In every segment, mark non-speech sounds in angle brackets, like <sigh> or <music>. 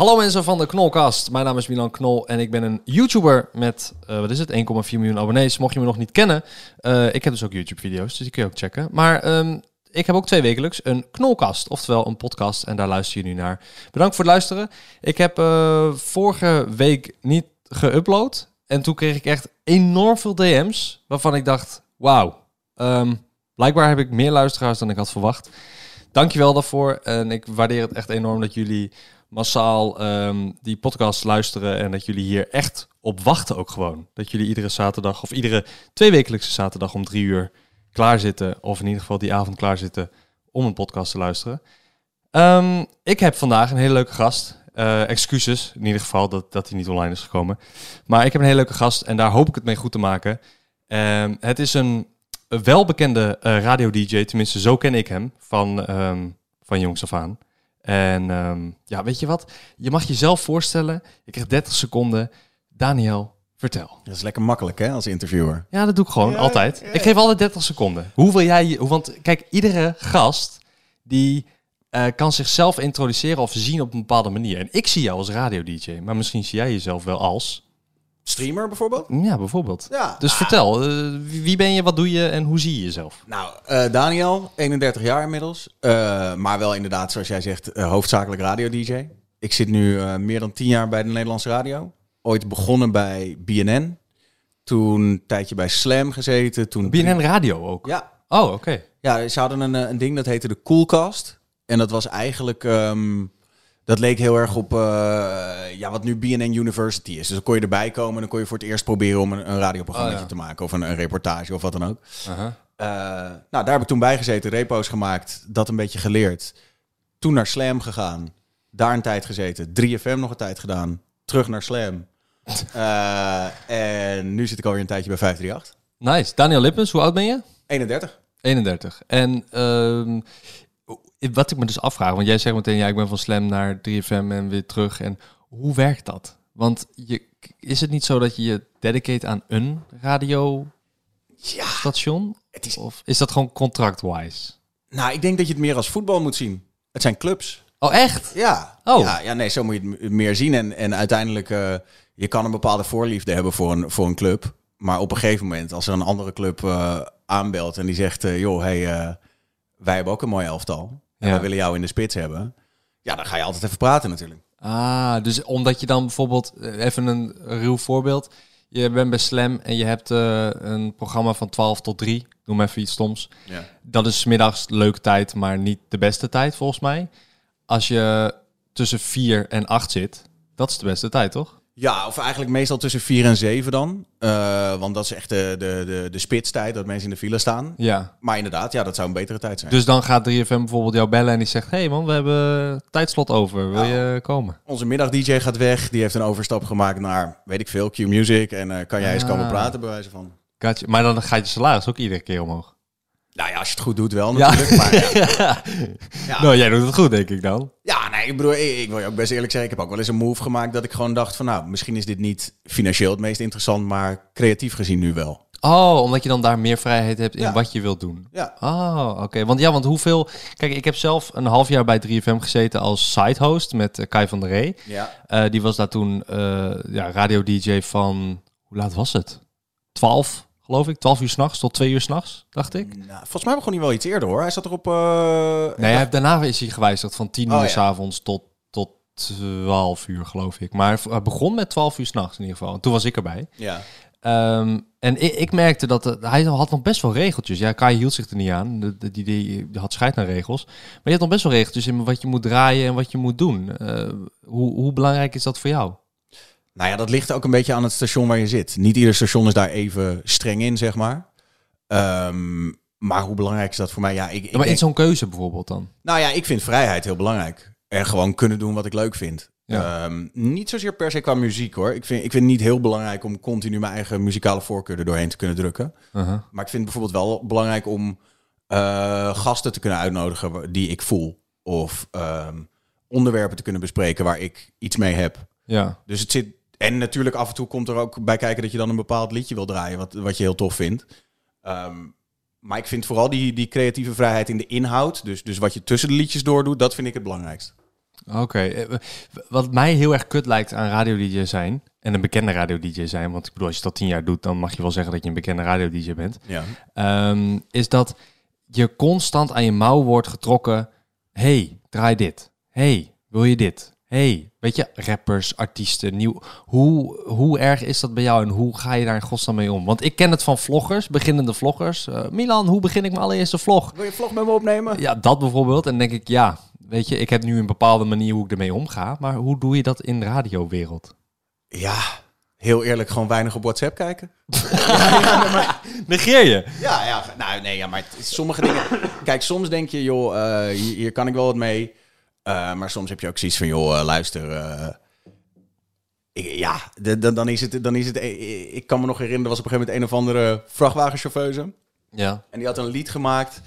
Hallo mensen van de Knolkast. Mijn naam is Milan Knol en ik ben een YouTuber met, eh, wat is het, 1,4 miljoen abonnees. Mocht je me nog niet kennen, eh, ik heb dus ook YouTube-video's, dus die kun je ook checken. Maar ehm, ik heb ook twee wekelijks een Knolkast, oftewel een podcast en daar luister je nu naar. Bedankt voor het luisteren. Ik heb eh, vorige week niet geüpload en toen kreeg ik echt enorm veel DM's waarvan ik dacht, wauw, ehm, blijkbaar heb ik meer luisteraars dan ik had verwacht. Dankjewel daarvoor en ik waardeer het echt enorm dat jullie massaal ehm, die podcast luisteren en dat jullie hier echt op wachten ook gewoon. Dat jullie iedere zaterdag of iedere tweewekelijkse zaterdag om drie uur klaar zitten, of in ieder geval die avond klaar zitten om een podcast te luisteren. Ehm, ik heb vandaag een hele leuke gast. Eh, excuses in ieder geval dat, dat hij niet online is gekomen. Maar ik heb een hele leuke gast en daar hoop ik het mee goed te maken. Ehm, het is een, welbekende uh, radio-dj, tenminste zo ken ik hem, van, um, van jongs af aan. En um, ja, weet je wat? Je mag jezelf voorstellen. Je krijgt 30 seconden. Daniel, vertel. Dat is lekker makkelijk, hè, als interviewer. Ja, dat doe ik gewoon, ja, altijd. Ja. Ik geef altijd 30 seconden. Hoe wil jij... Want kijk, iedere gast die uh, kan zichzelf introduceren of zien op een bepaalde manier. En ik zie jou als radio-dj, maar misschien zie jij jezelf wel als... Streamer bijvoorbeeld? Ja, bijvoorbeeld. Ja, dus ah. vertel, uh, wie ben je, wat doe je en hoe zie je jezelf? Nou, uh, Daniel, 31 jaar inmiddels. Uh, maar wel inderdaad, zoals jij zegt, hoofdzakelijk radio-dj. Ik zit nu meer dan 10 jaar bij de Nederlandse radio. Ooit begonnen bij BNN. Toen een tijdje bij Slam gezeten. Toen BNN Radio ook? Ja. Oh, oké. Okay. Ja, ze hadden een, een ding dat heette de Coolcast. En dat was eigenlijk... Um, dat leek heel erg op uh, ja, wat nu BNN University is. Dus dan kon je erbij komen en dan kon je voor het eerst proberen om een, een radioprogramma oh, ja. te maken. Of een, een, reportage of wat dan ook. Uh -huh. uh, nou, daar heb ik toen bij gezeten, repo's gemaakt, dat een beetje geleerd. Toen naar Slam gegaan, daar een tijd gezeten. 3FM nog een tijd gedaan, terug naar Slam. <laughs> en nu zit ik alweer een tijdje bij 538. Nice. Daniel Lippens, hoe oud ben je? 31. 31. En uh, wat ik me dus afvraag, want jij zegt meteen, ja, ik ben van Slam naar 3FM en weer terug. En hoe werkt dat? Want je, is het niet zo dat je je dedicate aan een radiostation? Ja, het is... Of is dat gewoon contract-wise? Nou, ik denk dat je het meer als voetbal moet zien. Het zijn clubs. Oh, echt? Ja. Oh. Ja, ja nee, zo moet je het meer zien. En, en uiteindelijk, uh, je kan een bepaalde voorliefde hebben voor een, voor een club. Maar op een gegeven moment, als er een andere club uh, aanbelt en die zegt, uh, joh, hey, wij hebben ook een mooi elftal en ja. we willen jou in de spits hebben. Ja, dan ga je altijd even praten natuurlijk. Ah, dus omdat je dan bijvoorbeeld, even een ruw voorbeeld. Je bent bij Slam en je hebt uh, een programma van 12 tot 3. Noem even iets stoms. Ja. Dat is middags leuke tijd, maar niet de beste tijd volgens mij. Als je tussen 4 en 8 zit, dat is de beste tijd, toch? Ja, of eigenlijk meestal tussen 4 en 7 dan. Uh, want dat is echt de, de, de, de spitstijd, dat mensen in de file staan. Ja. Maar inderdaad, ja, dat zou een betere tijd zijn. Dus dan gaat 3FM bijvoorbeeld jou bellen en die zegt... hey man, we hebben tijdslot over, wil nou, je komen? Onze middag-dj gaat weg, die heeft een overstap gemaakt naar, weet ik veel, Q-Music. En uh, kan jij eens komen Ah. praten, bij wijze van. Gotcha. Maar dan gaat je salaris ook iedere keer omhoog. Nou ja, als je het goed doet wel natuurlijk. Maar, <laughs> ja. ja. Nou, jij doet het goed, denk ik dan. Ja, nee, ik bedoel, ik, ik, wil je ook best eerlijk zeggen. Ik heb ook wel eens een move gemaakt dat ik gewoon dacht van... nou, misschien is dit niet financieel het meest interessant... maar creatief gezien nu wel. Oh, omdat je dan daar meer vrijheid hebt in ja. wat je wilt doen. Ja. Oh, oké. Okay. Want ja, want hoeveel... Kijk, ik heb zelf een half jaar bij 3FM gezeten als side-host met uh, Kai van der Ree. Ja. Uh, die was daar toen uh, ja, radio-dj van... Hoe laat was het? 12 geloof ik. 12 uur s'nachts tot 2 uur s'nachts, dacht ik. Nou, volgens mij begon hij wel iets eerder hoor. Hij zat er op. Uh... Nee, hij, daarna is hij gewijzigd van 10 oh, uur s avonds tot, tot 12 uur, geloof ik. Maar hij begon met 12 uur s'nachts in ieder geval. En toen was ik erbij. Ja. Um, en ik, ik, merkte dat uh, hij had nog best wel regeltjes. Ja, Kai hield zich er niet aan. Die, die, die, die had scheid naar regels. Maar je had nog best wel regeltjes in wat je moet draaien en wat je moet doen. Uh, hoe, hoe belangrijk is dat voor jou? Nou ja, dat ligt ook een beetje aan het station waar je zit. Niet ieder station is daar even streng in, zeg maar. Um, maar hoe belangrijk is dat voor mij? Ja, ik, maar in zo'n keuze bijvoorbeeld dan? Nou ja, ik vind vrijheid heel belangrijk. En gewoon kunnen doen wat ik leuk vind. Ja. Um, niet zozeer per se qua muziek hoor. Ik vind, ik vind het niet heel belangrijk om continu mijn eigen muzikale voorkeur er doorheen te kunnen drukken. Uh -huh. Maar ik vind het bijvoorbeeld wel belangrijk om uh, gasten te kunnen uitnodigen die ik voel. Of um, onderwerpen te kunnen bespreken waar ik iets mee heb. Ja. Dus het zit en natuurlijk af en toe komt er ook bij kijken dat je dan een bepaald liedje wil draaien, wat, wat je heel tof vindt. Um, maar ik vind vooral die, die creatieve vrijheid in de inhoud, dus, dus wat je tussen de liedjes door doet, dat vind ik het belangrijkst. Oké. eh, Wat mij heel erg kut lijkt aan radio-dj zijn, en een bekende radio-dj zijn, want ik bedoel, als je dat tien jaar doet, dan mag je wel zeggen dat je een bekende radio-dj bent, Ja. ehm, is dat je constant aan je mouw wordt getrokken. hey, draai dit. hey, wil je dit? Hey, weet je, rappers, artiesten, nieuw. Hoe, hoe erg is dat bij jou en hoe ga je daar in godsnaam mee om? Want ik ken het van vloggers, beginnende vloggers. Eh, Milan, hoe begin ik mijn allereerste vlog? Wil je vlog met me opnemen? Ja, dat bijvoorbeeld. En denk ik, ja, weet je, ik heb nu een bepaalde manier hoe ik ermee omga. Maar hoe doe je dat in de radiowereld? Ja, heel eerlijk, gewoon weinig op WhatsApp kijken. <laughs> Negeer je? Ja, ja, nou nee, ja, maar sommige dingen. Kijk, soms denk je, joh, eh, hier, hier kan ik wel wat mee. Eh, maar soms heb je ook zoiets van, joh, eh, luister. eh, ik- ja, dan is het, dan is het. eh, Ik kan me nog herinneren, er was op een gegeven moment een of andere vrachtwagenchauffeuse. Ja. En die had een lied gemaakt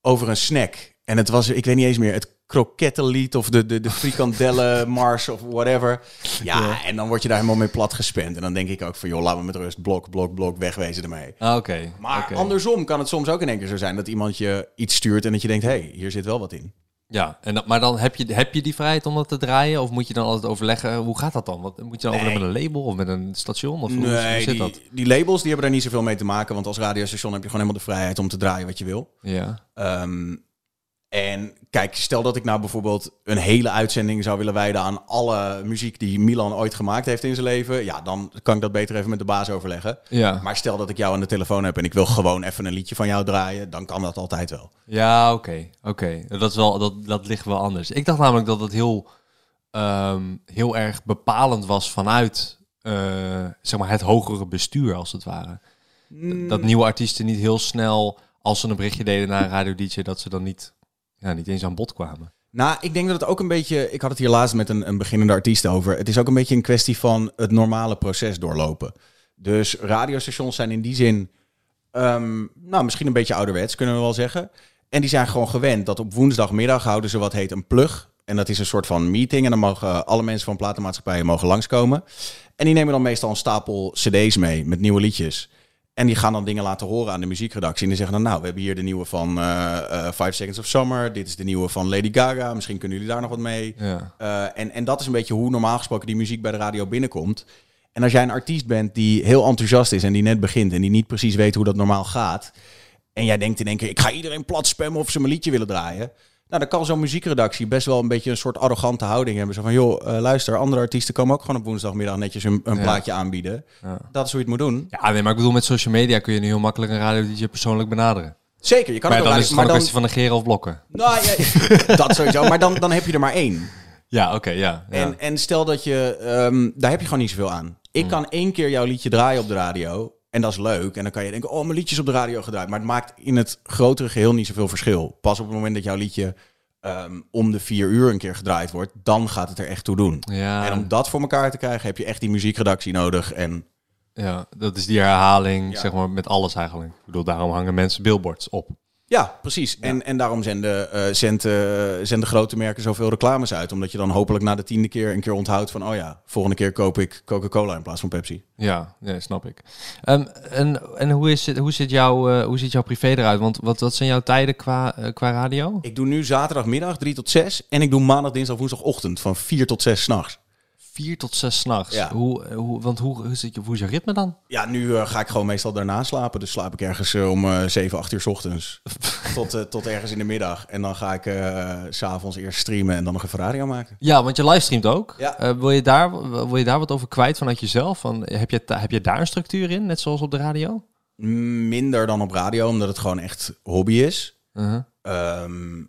over een snack. En het was, ik weet niet eens meer, het krokettenlied of de, de, de <laughs> frikandellenmars of whatever. Ja, Ja. en dan word je daar helemaal mee plat gespend. En dan denk ik ook van, joh, laat me met rust. Blok, blok, blok, wegwezen ermee. Ah, Oké. Maar andersom kan het soms ook in één keer zo zijn dat iemand je iets stuurt en dat je denkt, hé, hey, hier zit wel wat in. Ja, en dat, maar dan heb je, heb je die vrijheid om dat te draaien? Of moet je dan altijd overleggen, hoe gaat dat dan? Wat, moet je dan overleggen met een label of met een station? Of hoe, zit die, dat? die labels die hebben daar niet zoveel mee te maken, want als radiostation heb je gewoon helemaal de vrijheid om te draaien wat je wil. Ja. Ehm, en kijk, stel dat ik nou bijvoorbeeld een hele uitzending zou willen wijden aan alle muziek die Milan ooit gemaakt heeft in zijn leven. Ja, dan kan ik dat beter even met de baas overleggen. Ja. Maar stel dat ik jou aan de telefoon heb en ik wil gewoon even een liedje van jou draaien, dan kan dat altijd wel. Ja, oké. Oké. Dat, is wel, dat, dat ligt wel anders. Ik dacht namelijk dat het heel, ehm, heel erg bepalend was vanuit eh, zeg maar het hogere bestuur, als het ware. Dat nieuwe artiesten niet heel snel, als ze een berichtje deden naar een radio-dj, dat ze dan niet, niet eens aan bod kwamen. Nou, ik denk dat het ook een beetje. Ik had het hier laatst met een, een beginnende artiest over. Het is ook een beetje een kwestie van het normale proces doorlopen. Dus radiostations zijn in die zin. ehm, nou, misschien een beetje ouderwets, kunnen we wel zeggen. En die zijn gewoon gewend dat op woensdagmiddag houden ze wat heet een plug. En dat is een soort van meeting. En dan mogen alle mensen van platenmaatschappijen mogen langskomen. En die nemen dan meestal een stapel cd's mee met nieuwe liedjes. En die gaan dan dingen laten horen aan de muziekredactie. En die zeggen dan, nou, we hebben hier de nieuwe van eh eh, Five Seconds of Summer. Dit is de nieuwe van Lady Gaga. Misschien kunnen jullie daar nog wat mee. Ja. Eh, en, en dat is een beetje hoe normaal gesproken die muziek bij de radio binnenkomt. En als jij een artiest bent die heel enthousiast is en die net begint... en die niet precies weet hoe dat normaal gaat... en jij denkt in één keer, ik ga iedereen plat spammen of ze mijn liedje willen draaien... Nou, dan kan zo'n muziekredactie best wel een beetje een soort arrogante houding hebben. Zo van, joh, eh, luister, andere artiesten komen ook gewoon op woensdagmiddag netjes een, een Ja. plaatje aanbieden. Ja. Dat is hoe je het moet doen. ja, nee, maar ik bedoel, met social media kun je nu heel makkelijk een radio-dj persoonlijk benaderen. Zeker, je kan Maar ook dan is het maar gewoon een kwestie van negeren of blokken. nou, ja, <laughs> <laughs> dat sowieso. Maar dan, dan heb je er maar één. Ja, oké, ja. ja. En, en stel dat je, ehm, daar heb je gewoon niet zoveel aan. Ik kan één keer jouw liedje draaien op de radio. En dat is leuk. En dan kan je denken, oh, mijn liedje is op de radio gedraaid. Maar het maakt in het grotere geheel niet zoveel verschil. Pas op het moment dat jouw liedje ehm, om de vier uur een keer gedraaid wordt, dan gaat het er echt toe doen. ja. En om dat voor elkaar te krijgen, heb je echt die muziekredactie nodig. En Ja, dat is die herhaling, Ja. zeg maar, met alles eigenlijk. Ik bedoel, daarom hangen mensen billboards op. ja, precies. En, en daarom zenden, eh zenden, eh, zenden grote merken zoveel reclames uit. Omdat je dan hopelijk na de tiende keer een keer onthoudt van... oh ja, volgende keer koop ik Coca-Cola in plaats van Pepsi. Ja, nee, snap ik. Ehm, en en hoe, is het, hoe, zit jouw, eh, hoe ziet jouw privé eruit? Want wat, wat zijn jouw tijden qua, qua radio? Ik doe nu zaterdagmiddag 3 tot 6. En ik doe maandag, dinsdag, woensdagochtend van 4 tot 6 s'nachts. Vier tot zes s'nachts. Ja. Hoe, hoe, want hoe, hoe, zit je, hoe is je ritme dan? Ja, nu eh, ga ik gewoon meestal daarna slapen. Dus slaap ik ergens eh, om eh 7, 8 uur 's ochtends. <laughs> tot, eh, tot ergens in de middag. En dan ga ik s s'avonds eerst streamen en dan nog even radio maken. Ja, want je livestreamt ook. Ja. Wil, je daar, wil je daar wat over kwijt vanuit jezelf? Van, heb, je, heb je daar een structuur in, net zoals op de radio? Minder dan op radio, omdat het gewoon echt hobby is. Uh-huh. Ehm,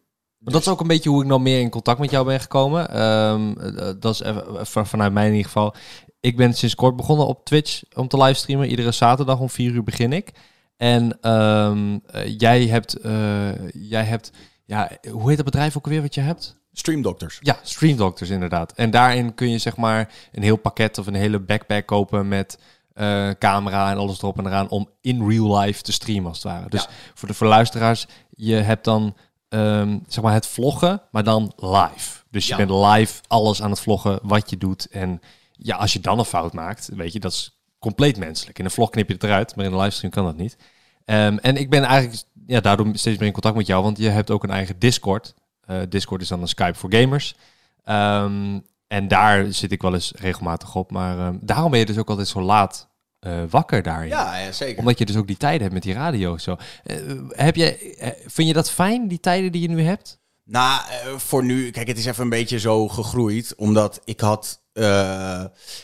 Dat is ook een beetje hoe ik nog meer in contact met jou ben gekomen. Ehm, eh, dat is even, van- vanuit mij in ieder geval. Ik ben sinds kort begonnen op Twitch om te livestreamen. Iedere zaterdag om vier uur begin ik. En ehm, eh, jij hebt, eh, jij hebt, ja, hoe heet dat bedrijf ook weer wat je hebt? Stream Doctors. Ja, Stream Doctors inderdaad. En daarin kun je zeg maar een heel pakket of een hele backpack kopen met eh, camera en alles erop en eraan om in real life te streamen als het ware. Dus Ja. voor de voor luisteraars, je hebt dan ehm, zeg maar het vloggen, maar dan live. Dus je Ja. bent live alles aan het vloggen wat je doet. En ja, als je dan een fout maakt, weet je, dat is compleet menselijk. In een vlog knip je het eruit, maar in een livestream kan dat niet. Ehm, en ik ben eigenlijk ja, daardoor steeds meer in contact met jou, want je hebt ook een eigen Discord. Eh, Discord is dan een Skype voor gamers. Ehm, en daar zit ik wel eens regelmatig op. Maar daarom ben je dus ook altijd zo laat eh, wakker daarin. Ja, ja, zeker. Omdat je dus ook die tijden hebt met die radio. Zo. Eh, heb je, eh, vind je dat fijn, die tijden die je nu hebt? Nou, voor nu, kijk, het is even een beetje zo gegroeid. Omdat ik had,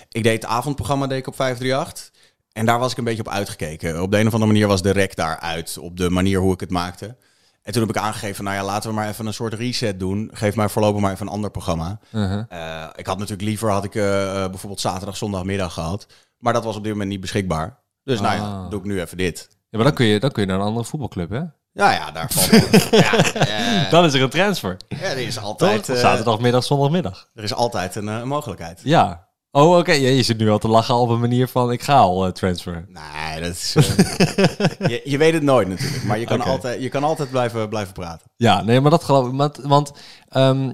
ik deed het avondprogramma deed ik op 538. En daar was ik een beetje op uitgekeken. Op de een of andere manier was de rek daaruit. Op de manier hoe ik het maakte. En toen heb ik aangegeven, nou ja, laten we maar even een soort reset doen. Geef mij voorlopig maar even een ander programma. Uh-huh. Ik had natuurlijk liever, had ik bijvoorbeeld zaterdag, zondagmiddag gehad. Maar dat was op dit moment niet beschikbaar. Dus nou ja, Ah. doe ik nu even dit. Ja, maar dan kun, je, dan kun je naar een andere voetbalclub, hè? Ja, ja, daar valt <laughs> ja, eh, Dan is er een transfer. ja, er is altijd, eh, Zaterdagmiddag, zondagmiddag. er is altijd een, eh, mogelijkheid. Ja. Oh, oké. Ja, je zit nu al te lachen op een manier van ik ga al eh, transfer. Nee, dat is. <laughs> je, je weet het nooit natuurlijk, maar je kan, altijd, je kan altijd blijven, blijven praten. Ja, nee, maar dat geloof ik. Want, want ehm,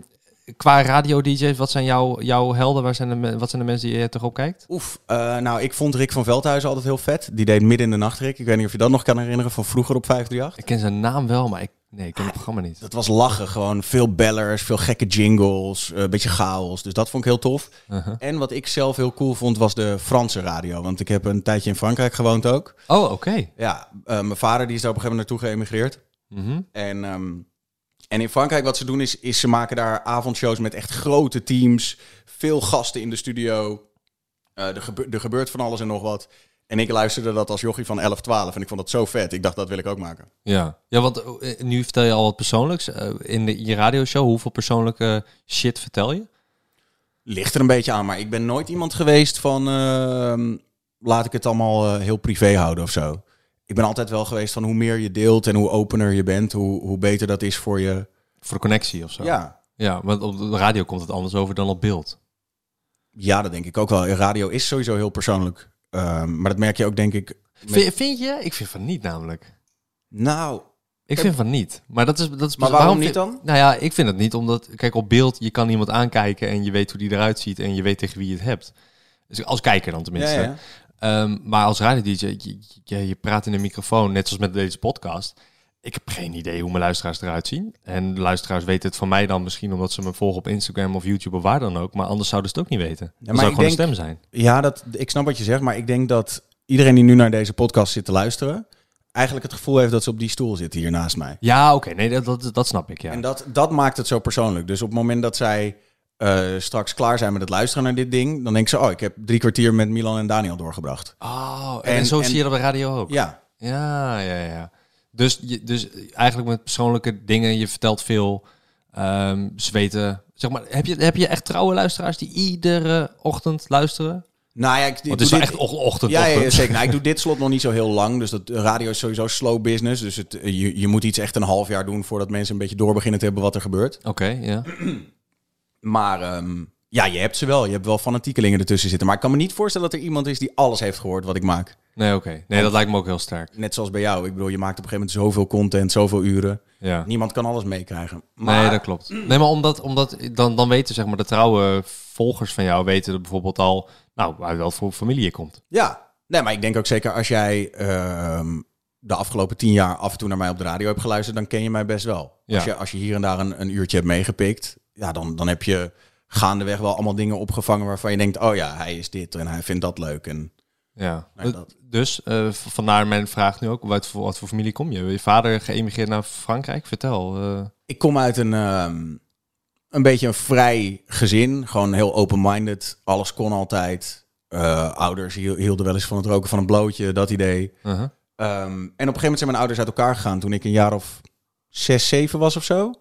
qua radio-dj's, wat zijn jouw, jouw helden? Waar zijn de, wat zijn de mensen die je toch op kijkt? Oef, eh, nou, ik vond Rick van Veldhuizen altijd heel vet. Die deed midden in de nacht, Rick. Ik weet niet of je dat nog kan herinneren van vroeger op 538. Ik ken zijn naam wel, maar ik, nee, ik ken het programma niet. Dat was lachen, gewoon veel bellers, veel gekke jingles, eh, een beetje chaos. Dus dat vond ik heel tof. Uh-huh. En wat ik zelf heel cool vond, was de Franse radio. Want ik heb een tijdje in Frankrijk gewoond ook. Oh, oké. Ja, eh, mijn vader die is daar op een gegeven moment naartoe geëmigreerd. Mhm. En, ehm, en in Frankrijk wat ze doen is, is ze maken daar avondshows met echt grote teams. Veel gasten in de studio. Eh, er, gebe- er gebeurt van alles en nog wat. En ik luisterde dat als jochie van 11, 12 en ik vond dat zo vet. Ik dacht, dat wil ik ook maken. Ja. ja, want eh, nu vertel je al wat persoonlijks. Eh, in, de, je radioshow, hoeveel persoonlijke shit vertel je? Ligt er een beetje aan, maar ik ben nooit iemand geweest van... ehm, laat ik het allemaal heel privé houden of zo. Ik ben altijd wel geweest van hoe meer je deelt en hoe opener je bent, hoe, hoe beter dat is voor je. Voor de connectie of zo? Ja. Ja, want op de radio komt het anders over dan op beeld. ja, dat denk ik ook wel. Radio is sowieso heel persoonlijk. Ehm, maar dat merk je ook, denk ik. met- Vind, vind je? Ik vind van niet namelijk. Nou, Ik vind van niet. Maar dat is... Dat is Maar waarom niet dan? Nou ja, ik vind het niet, omdat... Kijk, op beeld, je kan iemand aankijken en je weet hoe die eruit ziet en je weet tegen wie je het hebt. Dus als kijker dan ja, tenminste. ja. Ehm, maar als radio-dj, je, je, je praat in een microfoon, net zoals met deze podcast. Ik heb geen idee hoe mijn luisteraars eruit zien. En de luisteraars weten het van mij dan misschien omdat ze me volgen op Instagram of YouTube of waar dan ook. Maar anders zouden ze het ook niet weten. Maar zou gewoon denk- een stem zijn. Ja, dat, ik snap wat je zegt, maar ik denk dat iedereen die nu naar deze podcast zit te luisteren, eigenlijk het gevoel heeft dat ze op die stoel zitten hier naast mij. Ja, oké. Nee, dat, dat, dat snap ik, ja. En dat, dat maakt het zo persoonlijk. Dus op het moment dat zij eh, straks klaar zijn met het luisteren naar dit ding, dan denken ze, oh, ik heb drie kwartier met Milan en Daniel doorgebracht. Oh, en, En- zo en- zie je dat bij radio ook. Ja, Ja, ja, ja. Dus, je, dus eigenlijk met persoonlijke dingen, je vertelt veel. ehm ze weten, zeg maar, heb je, heb je echt trouwe luisteraars die iedere ochtend luisteren? nou ja, ik, ik het is dit- echt och- ochtend, Ja, ja, zeker. Nou, ik doe dit slot nog niet zo heel lang. Dus dat radio is sowieso slow business. Dus het, je, je moet iets echt een half jaar doen voordat mensen een beetje door beginnen te hebben wat er gebeurt. Oké, ja. Maar ehm, ja, je hebt ze wel. Je hebt wel fanatiekelingen ertussen zitten. Maar ik kan me niet voorstellen dat er iemand is die alles heeft gehoord wat ik maak. Nee, oké. Nee, dat lijkt me ook heel sterk. Net zoals bij jou. Ik bedoel, je maakt op een gegeven moment zoveel content, zoveel uren. Ja. Niemand kan alles meekrijgen. Maar Nee, dat klopt. Nee, maar omdat, omdat dan, dan weten zeg maar de trouwe volgers van jou weten er bijvoorbeeld al, nou, uit wat voor familie je komt. ja, nee, maar ik denk ook zeker als jij ehm, de afgelopen tien jaar af en toe naar mij op de radio hebt geluisterd, dan ken je mij best wel. Ja. Als, je, als je hier en daar een, een uurtje hebt meegepikt, ja, dan, dan heb je gaandeweg wel allemaal dingen opgevangen waarvan je denkt, oh ja, hij is dit en hij vindt dat leuk. En Ja. Nou, dat- Dus eh, vandaar mijn vraag nu ook, uit voor, wat voor familie kom je? Je vader geëmigreerd naar Frankrijk? Vertel. eh. ik kom uit een, ehm, een beetje een vrij gezin. Gewoon heel open-minded. Alles kon altijd. Eh, ouders hiel- hielden wel eens van het roken van een blootje, dat idee. uh-huh. Ehm, en op een gegeven moment zijn mijn ouders uit elkaar gegaan toen ik een jaar of zes, zeven was of zo.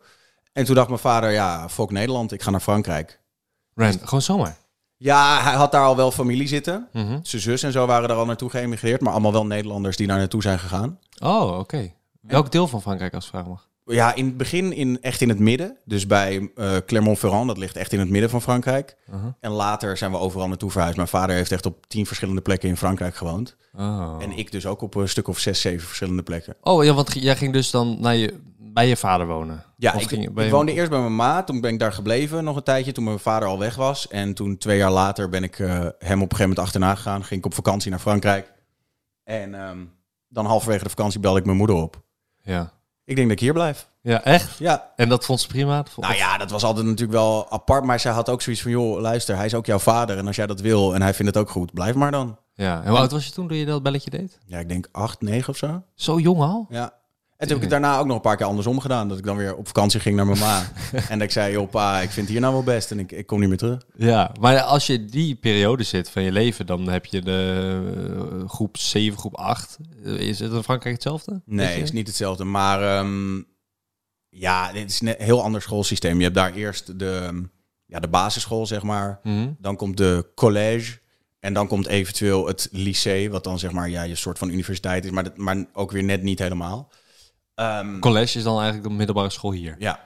En toen dacht mijn vader, ja, fuck Nederland, ik ga naar Frankrijk. Rand, gewoon zomaar. Ja, hij had daar al wel familie zitten. Mhm. Zijn zus en zo waren er al naartoe geëmigreerd, maar allemaal wel Nederlanders die daar naartoe zijn gegaan. Oh, oké. Welk deel van Frankrijk als vraag mag? Ja, in het begin in, echt in het midden. Dus bij eh, Clermont-Ferrand, dat ligt echt in het midden van Frankrijk. Uh-huh. En later zijn we overal naartoe verhuisd. Mijn vader heeft echt op tien verschillende plekken in Frankrijk gewoond. Oh. En ik dus ook op een stuk of zes, zeven verschillende plekken. oh ja, want jij ging dus dan naar je, bij je vader wonen? Ja, Of ik, ging ik woonde eerst bij mijn ma. Toen ben ik daar gebleven nog een tijdje, toen mijn vader al weg was. En toen twee jaar later ben ik eh, hem op een gegeven moment achterna gegaan. Ging ik op vakantie naar Frankrijk. En ehm, dan halverwege de vakantie belde ik mijn moeder op. Ja. Ik denk dat ik hier blijf. Ja, echt? Ja. En dat vond ze prima? Nou ja, dat was altijd natuurlijk wel apart. Maar zij had ook zoiets van, joh, luister, hij is ook jouw vader. En als jij dat wil en hij vindt het ook goed, blijf maar dan. ja. En hoe oud was je toen toen je dat belletje deed? Ja, ik denk acht, negen of zo. Zo jong al? Ja. En toen heb ik het daarna ook nog een paar keer andersom gedaan. Dat ik dan weer op vakantie ging naar mijn ma. <laughs> en dat ik zei, joh pa, ik vind het hier nou wel best. En ik, ik kom niet meer terug. Ja, maar als je die periode zit van je leven, dan heb je de eh, groep 7, groep 8. Eh, Is het in Frankrijk hetzelfde? Nee, je? is niet hetzelfde. Maar ehm, ja, dit is een heel ander schoolsysteem. Je hebt daar eerst de, ja, de basisschool, zeg maar. Mhm. Dan komt de college. En dan komt eventueel het lycée, wat dan zeg maar ja, je soort van universiteit is, maar, dat, maar ook weer net niet helemaal. Ehm, College is dan eigenlijk de middelbare school hier. ja,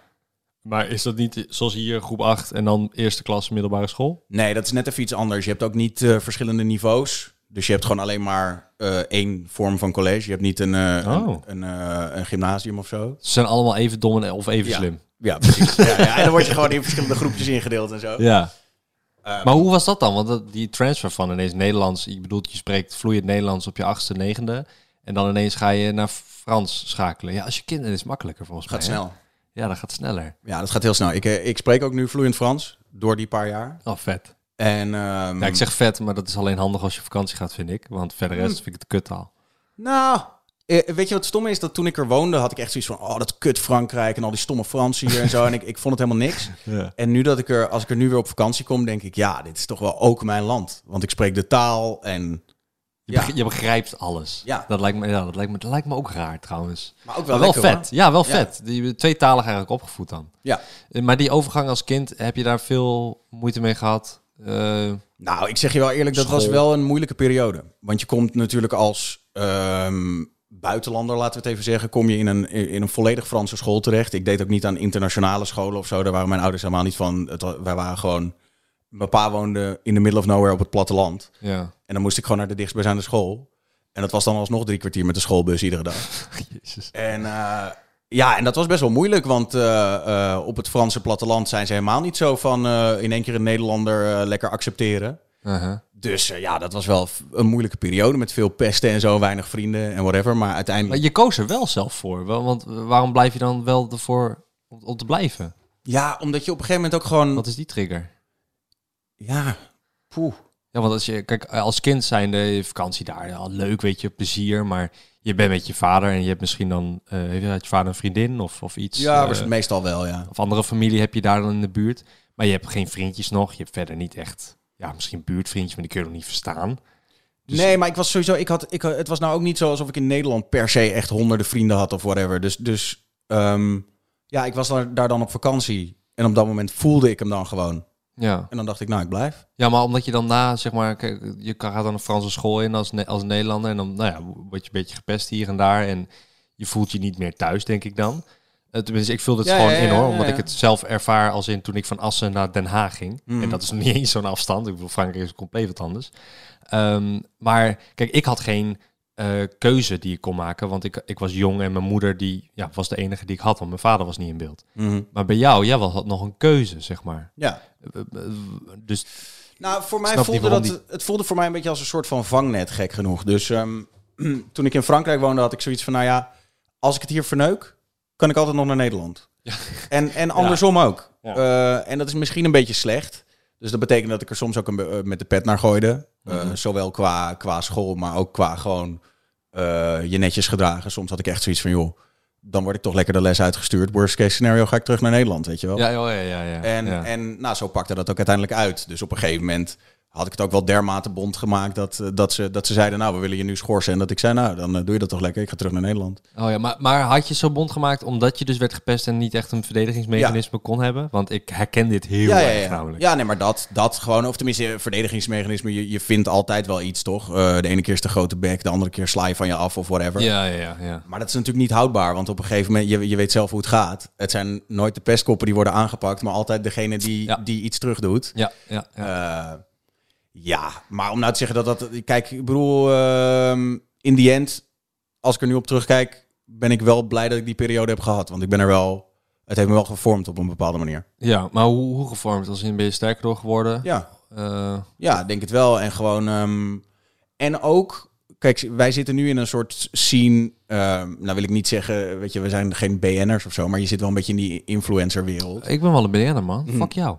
Maar is dat niet zoals hier groep 8 en dan eerste klas middelbare school? nee, dat is net even iets anders. Je hebt ook niet eh, verschillende niveaus. Dus je hebt gewoon alleen maar eh, één vorm van college. Je hebt niet een, eh, Oh. een, een, eh, een gymnasium of zo. Ze zijn allemaal even dom en- of even Ja. slim. Ja, precies. ja, ja, en dan word je gewoon in verschillende groepjes ingedeeld en zo. Ja. Ehm, Maar hoe was dat dan? Want dat- die transfer van ineens Nederlands, ik bedoel, je spreekt vloeiend Nederlands op je achtste, negende. En dan ineens ga je naar Frans schakelen. Ja, als je kinderen is makkelijker volgens gaat mij. hè? snel. Ja, dat gaat sneller. Ja, dat gaat heel snel. Ik, eh, ik spreek ook nu vloeiend Frans door die paar jaar. Oh, vet. En ehm, Ja, ik zeg vet, maar dat is alleen handig als je vakantie gaat, vind ik. Want verder rest vind ik het kuttaal. Nou, eh, weet je wat stom is? Dat toen ik er woonde, had ik echt zoiets van... Oh, dat kut Frankrijk en al die stomme Fransen hier en zo. En ik, ik vond het helemaal niks. <laughs> Ja. En nu dat ik er, als ik er nu weer op vakantie kom, denk ik... Ja, dit is toch wel ook mijn land. Want ik spreek de taal en... Je, Ja. beg- je begrijpt alles. Ja. Dat lijkt me, ja, dat lijkt me, dat lijkt me ook raar trouwens. Maar ook wel, Maar wel lekker, vet. hoor. Ja, wel vet. Die tweetalig eigenlijk opgevoed dan. Ja. Eh, Maar die overgang als kind, heb je daar veel moeite mee gehad? Eh, Nou, ik zeg je wel eerlijk, dat was wel een moeilijke periode. Want je komt natuurlijk als ehm, buitenlander, laten we het even zeggen, kom je in een, in een volledig Franse school terecht. Ik deed ook niet aan internationale scholen of zo. Daar waren mijn ouders helemaal niet van. Het, wij waren gewoon... Mijn pa woonde in the middle of nowhere op het platteland. ja. En dan moest ik gewoon naar de dichtstbijzijnde school. En dat was dan alsnog drie kwartier met de schoolbus iedere dag. <laughs> Jezus. En eh, ja, en dat was best wel moeilijk, want eh, eh, op het Franse platteland zijn ze helemaal niet zo van in één keer een Nederlander lekker accepteren. Uh-huh. Dus ja, dat was wel een moeilijke periode met veel pesten en zo, weinig vrienden en whatever. Maar Maar uiteindelijk, je koos er wel zelf voor. Want waarom blijf je dan wel ervoor om te blijven? ja, omdat je op een gegeven moment ook gewoon, Wat is die trigger? Ja, poeh. Ja, want als je, kijk, als kind zijn de vakantie daar, ja, leuk, weet je, plezier. Maar je bent met je vader en je hebt misschien dan, eh heeft je vader een vriendin of, of iets. Ja, was het meestal wel, ja. of andere familie heb je daar dan in de buurt. Maar je hebt geen vriendjes nog. Je hebt verder niet echt, ja, misschien buurtvriendjes, maar die kun je nog niet verstaan. Dus- Nee, maar ik was sowieso, ik had, ik, het was nou ook niet zo alsof ik in Nederland per se echt honderden vrienden had of whatever. Dus, dus ehm, ja, ik was daar, daar dan op vakantie. En op dat moment voelde ik hem dan gewoon. Ja. En dan dacht ik, nou, ik blijf. ja, maar omdat je dan na, zeg maar, kijk, je gaat dan een Franse school in als, als Nederlander. En dan, nou ja, word je een beetje gepest hier en daar. En je voelt je niet meer thuis, denk ik dan. Eh, tenminste, ik vul het Ja, gewoon ja, in hoor. Omdat ik het zelf ervaar als in toen ik van Assen naar Den Haag ging. En dat is <laughs> niet eens zo'n afstand. Ik bedoel, Frankrijk is compleet wat anders. Ehm, maar kijk, ik had geen eh, keuze die ik kon maken. Want ik, ik was jong en mijn moeder die, ja, was de enige die ik had. Want mijn vader was niet in beeld. Maar bij jou, jij had nog een keuze, zeg maar. Ja. Eh, eh, Dus Nou, voor mij voelde dat, het voelde voor mij een beetje als een soort van vangnet, gek genoeg. Dus ehm, <clears throat> toen ik in Frankrijk woonde, had ik zoiets van, nou ja, als ik het hier verneuk, kan ik altijd nog naar Nederland. En, en <laughs> andersom ook. Ja. En dat is misschien een beetje slecht. Dus dat betekent dat ik er soms ook een, met de pet naar gooide. Mhm. Zowel qua, qua school, maar ook qua gewoon eh, je netjes gedragen. Soms had ik echt zoiets van, joh, dan word ik toch lekker de les uitgestuurd. Worst case scenario ga ik terug naar Nederland, weet je wel. ja, ja, ja, ja. ja. En, ja. en nou, zo pakte dat ook uiteindelijk uit. Dus op een gegeven moment had ik het ook wel dermate bond gemaakt dat, eh, dat, ze, dat ze zeiden, nou, we willen je nu schorsen. En dat ik zei, nou, dan eh, doe je dat toch lekker. Ik ga terug naar Nederland. Oh ja, maar, maar had je zo bond gemaakt omdat je dus werd gepest en niet echt een verdedigingsmechanisme kon hebben? Want ik herken dit heel ja, erg ja. namelijk. ja, nee, maar dat, dat gewoon, of tenminste, verdedigingsmechanisme, je, je vindt altijd wel iets, toch? Eh, de ene keer is de grote bek, de andere keer sla je van je af of whatever. Ja, ja, ja. Maar dat is natuurlijk niet houdbaar, want op een gegeven moment, je, je weet zelf hoe het gaat. Het zijn nooit de pestkoppen die worden aangepakt, maar altijd degene die, die iets terug doet. Ja, ja, ja. Ja. Ja, maar om nou te zeggen dat dat... Kijk, ik bedoel, ehm, in die end, als ik er nu op terugkijk, ben ik wel blij dat ik die periode heb gehad. Want ik ben er wel... Het heeft me wel gevormd op een bepaalde manier. ja maar hoe, hoe gevormd? Als in ben je sterker door geworden? Ja, Eh, ja denk het wel. En gewoon... ehm, en ook kijk, wij zitten nu in een soort scene. ehm, nou wil ik niet zeggen, weet je, we zijn geen BN'ers of zo, maar je zit wel een beetje in die influencer-wereld. Ik ben wel een BN'er, man. Mhm. Fuck jou.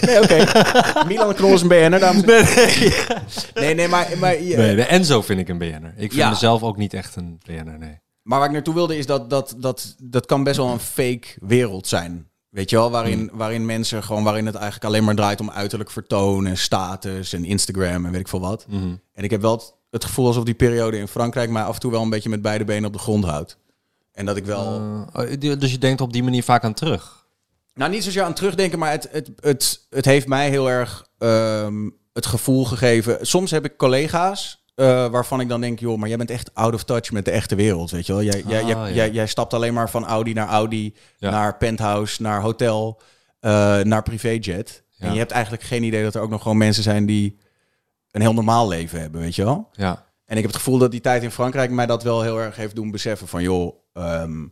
Nee, oké. <laughs> Milan Knol is een BN'er, dames en heren. Nee, nee, maar, maar, Nee, de Enzo vind ik een BN'er. Ik vind Ja. mezelf ook niet echt een BN'er, nee. maar waar ik naartoe wilde is dat dat, dat dat kan best wel een fake wereld zijn. Weet je wel, waarin, waarin mensen gewoon, waarin het eigenlijk alleen maar draait om uiterlijk vertoon en status en Instagram en weet ik veel wat. Mhm. En ik heb wel het, het gevoel alsof die periode in Frankrijk mij af en toe wel een beetje met beide benen op de grond houdt. En dat ik wel. Eh, oh, dus je denkt op die manier vaak aan terug? Nou, niet zozeer aan terugdenken, maar het, het, het, het heeft mij heel erg ehm, het gevoel gegeven. Soms heb ik collega's eh, waarvan ik dan denk, joh, maar jij bent echt out of touch met de echte wereld, weet je wel. Jij, jij, Ah, jij, ja. jij, jij stapt alleen maar van Audi naar Audi, Ja. naar penthouse, naar hotel, eh, naar privéjet. Ja. En je hebt eigenlijk geen idee dat er ook nog gewoon mensen zijn die een heel normaal leven hebben, weet je wel. Ja. En ik heb het gevoel dat die tijd in Frankrijk mij dat wel heel erg heeft doen beseffen van, joh, ehm,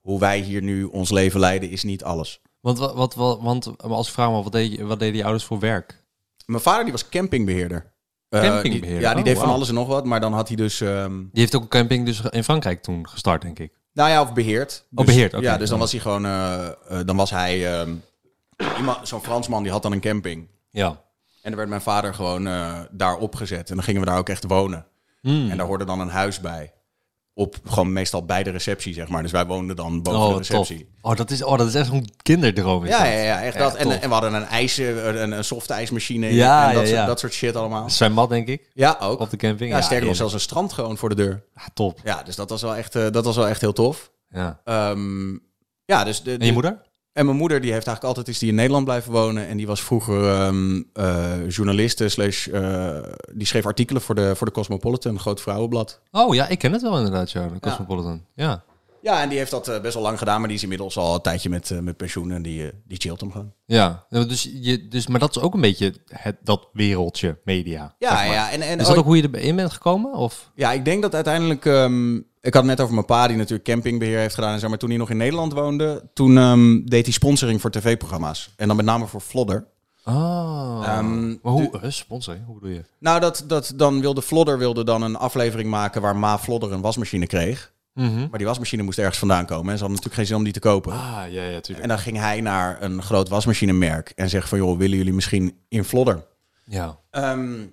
hoe wij hier nu ons leven leiden is niet alles. Want, wat, wat, want als ik vraag me, wat, deed je, wat deden die ouders voor werk? Mijn vader die was campingbeheerder. Eh, Campingbeheerder? die- ja, die Oh, deed van alles en nog wat. Maar dan had hij dus... ehm, Die heeft ook een camping dus in Frankrijk toen gestart, denk ik. nou ja, of beheerd. Oh, beheerd, oké. Ja, dus dan was hij gewoon... eh, eh, dan was hij... iemand, Zo'n Fransman die had dan een camping. Ja. En dan werd mijn vader gewoon daar opgezet. En dan gingen we daar ook echt wonen. Hmm. En daar hoorde dan een huis bij. Op gewoon meestal bij de receptie, zeg maar. Dus wij woonden dan boven de Oh, tof. receptie. Oh, dat is, oh, dat is echt zo'n kinderdroom. Is Ja, dat. ja, ja, echt Ja, dat. En, en we hadden een ijs, eh, een, een soft ijsmachine. Ja, en dat, ja, soort, dat soort shit allemaal. Zwembad, denk ik, Ja, ook. op de camping. Ja, sterker nog, zelfs een strand gewoon voor de deur. Ja, top. Ja, dus dat was wel echt, eh, dat was wel echt heel tof. Ja. Ehm, ja, dus de, En de- je moeder? En mijn moeder die heeft eigenlijk altijd is die in Nederland blijven wonen en die was vroeger ehm eh, journaliste slash eh, die schreef artikelen voor de voor de Cosmopolitan, een groot vrouwenblad. Oh ja, ik ken het wel inderdaad, ja. De Cosmopolitan. Ja. Ja, en die heeft dat eh, best wel lang gedaan, maar die is inmiddels al een tijdje met, met pensioen en die, die chillt hem gewoon. Ja, dus, je, dus, maar dat is ook een beetje het, dat wereldje media. Ja, zeg maar. ja. En, en Is dat ook hoe je erin bent gekomen? Of? Ja, ik denk dat uiteindelijk. ehm, ik had het net over mijn pa, die natuurlijk campingbeheer heeft gedaan en zo. Maar toen hij nog in Nederland woonde, toen ehm, deed hij sponsoring voor tv-programma's. En dan met name voor Flodder. Oh. Maar hoe? sponsor, hoe bedoel je? Nou, dat, dat dan wilde Flodder wilde dan een aflevering maken waar Ma Flodder een wasmachine kreeg. Mhm. Maar die wasmachine moest ergens vandaan komen. En ze hadden natuurlijk geen zin om die te kopen. Ah, ja, ja, tuurlijk. En dan ging hij naar een groot wasmachinemerk en zegt van... joh, willen jullie misschien in Flodder? Ja. Ehm,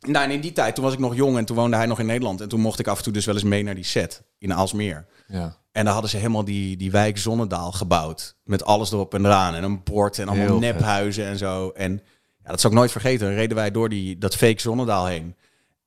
nou, en in die tijd, toen was ik nog jong en toen woonde hij nog in Nederland. En toen mocht ik af en toe dus wel eens mee naar die set in Aalsmeer. Ja. En daar hadden ze helemaal die, die wijk Zonnedaal gebouwd. Met alles erop en eraan. En een bord en allemaal Heel nephuizen en zo. En ja, dat zal ik nooit vergeten. Dan reden wij door die, dat fake Zonnedaal heen.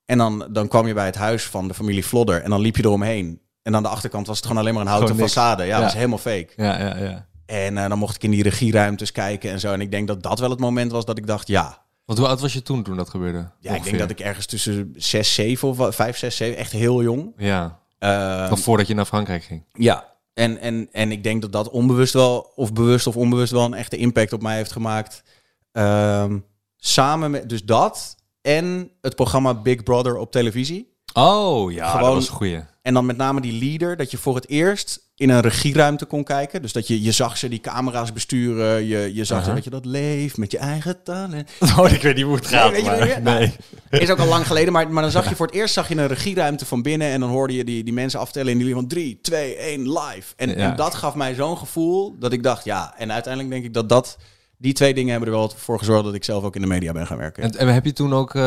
En dan, dan kwam je bij het huis van de familie Flodder. En dan liep je eromheen. En aan de achterkant was het gewoon alleen maar een houten façade. Ja, Ja. dat was helemaal fake. Ja, ja, ja. En eh, dan mocht ik in die regieruimtes kijken en zo. En ik denk dat dat wel het moment was dat ik dacht, ja. Want hoe oud was je toen, toen dat gebeurde? Ja, ik denk dat ik ergens tussen 6, 7 of wat, 5, 6, 7, echt heel jong. Ja, Eh, nog voordat je naar Frankrijk ging. Ja, en, en, en ik denk dat dat onbewust wel, of bewust of onbewust wel een echte impact op mij heeft gemaakt. Ehm, samen met dus dat en het programma Big Brother op televisie. Oh, ja, Gewoon- dat was een goeie. En dan met name die leader, dat je voor het eerst in een regieruimte kon kijken. Dus dat je, je zag ze die camera's besturen, je, je zag ze Aha. dat je dat leeft met je eigen talent. <laughs> Oh, ik weet niet hoe het gaat, maar-? Nou. Is ook al lang geleden, maar, maar dan zag je voor het eerst zag je een regieruimte van binnen en dan hoorde je die, die mensen aftellen en die van 3, 2, 1, live. En, Ja. en dat gaf mij zo'n gevoel dat ik dacht, ja, en uiteindelijk denk ik dat dat, die twee dingen hebben er wel voor gezorgd dat ik zelf ook in de media ben gaan werken. En, en heb je toen ook, eh,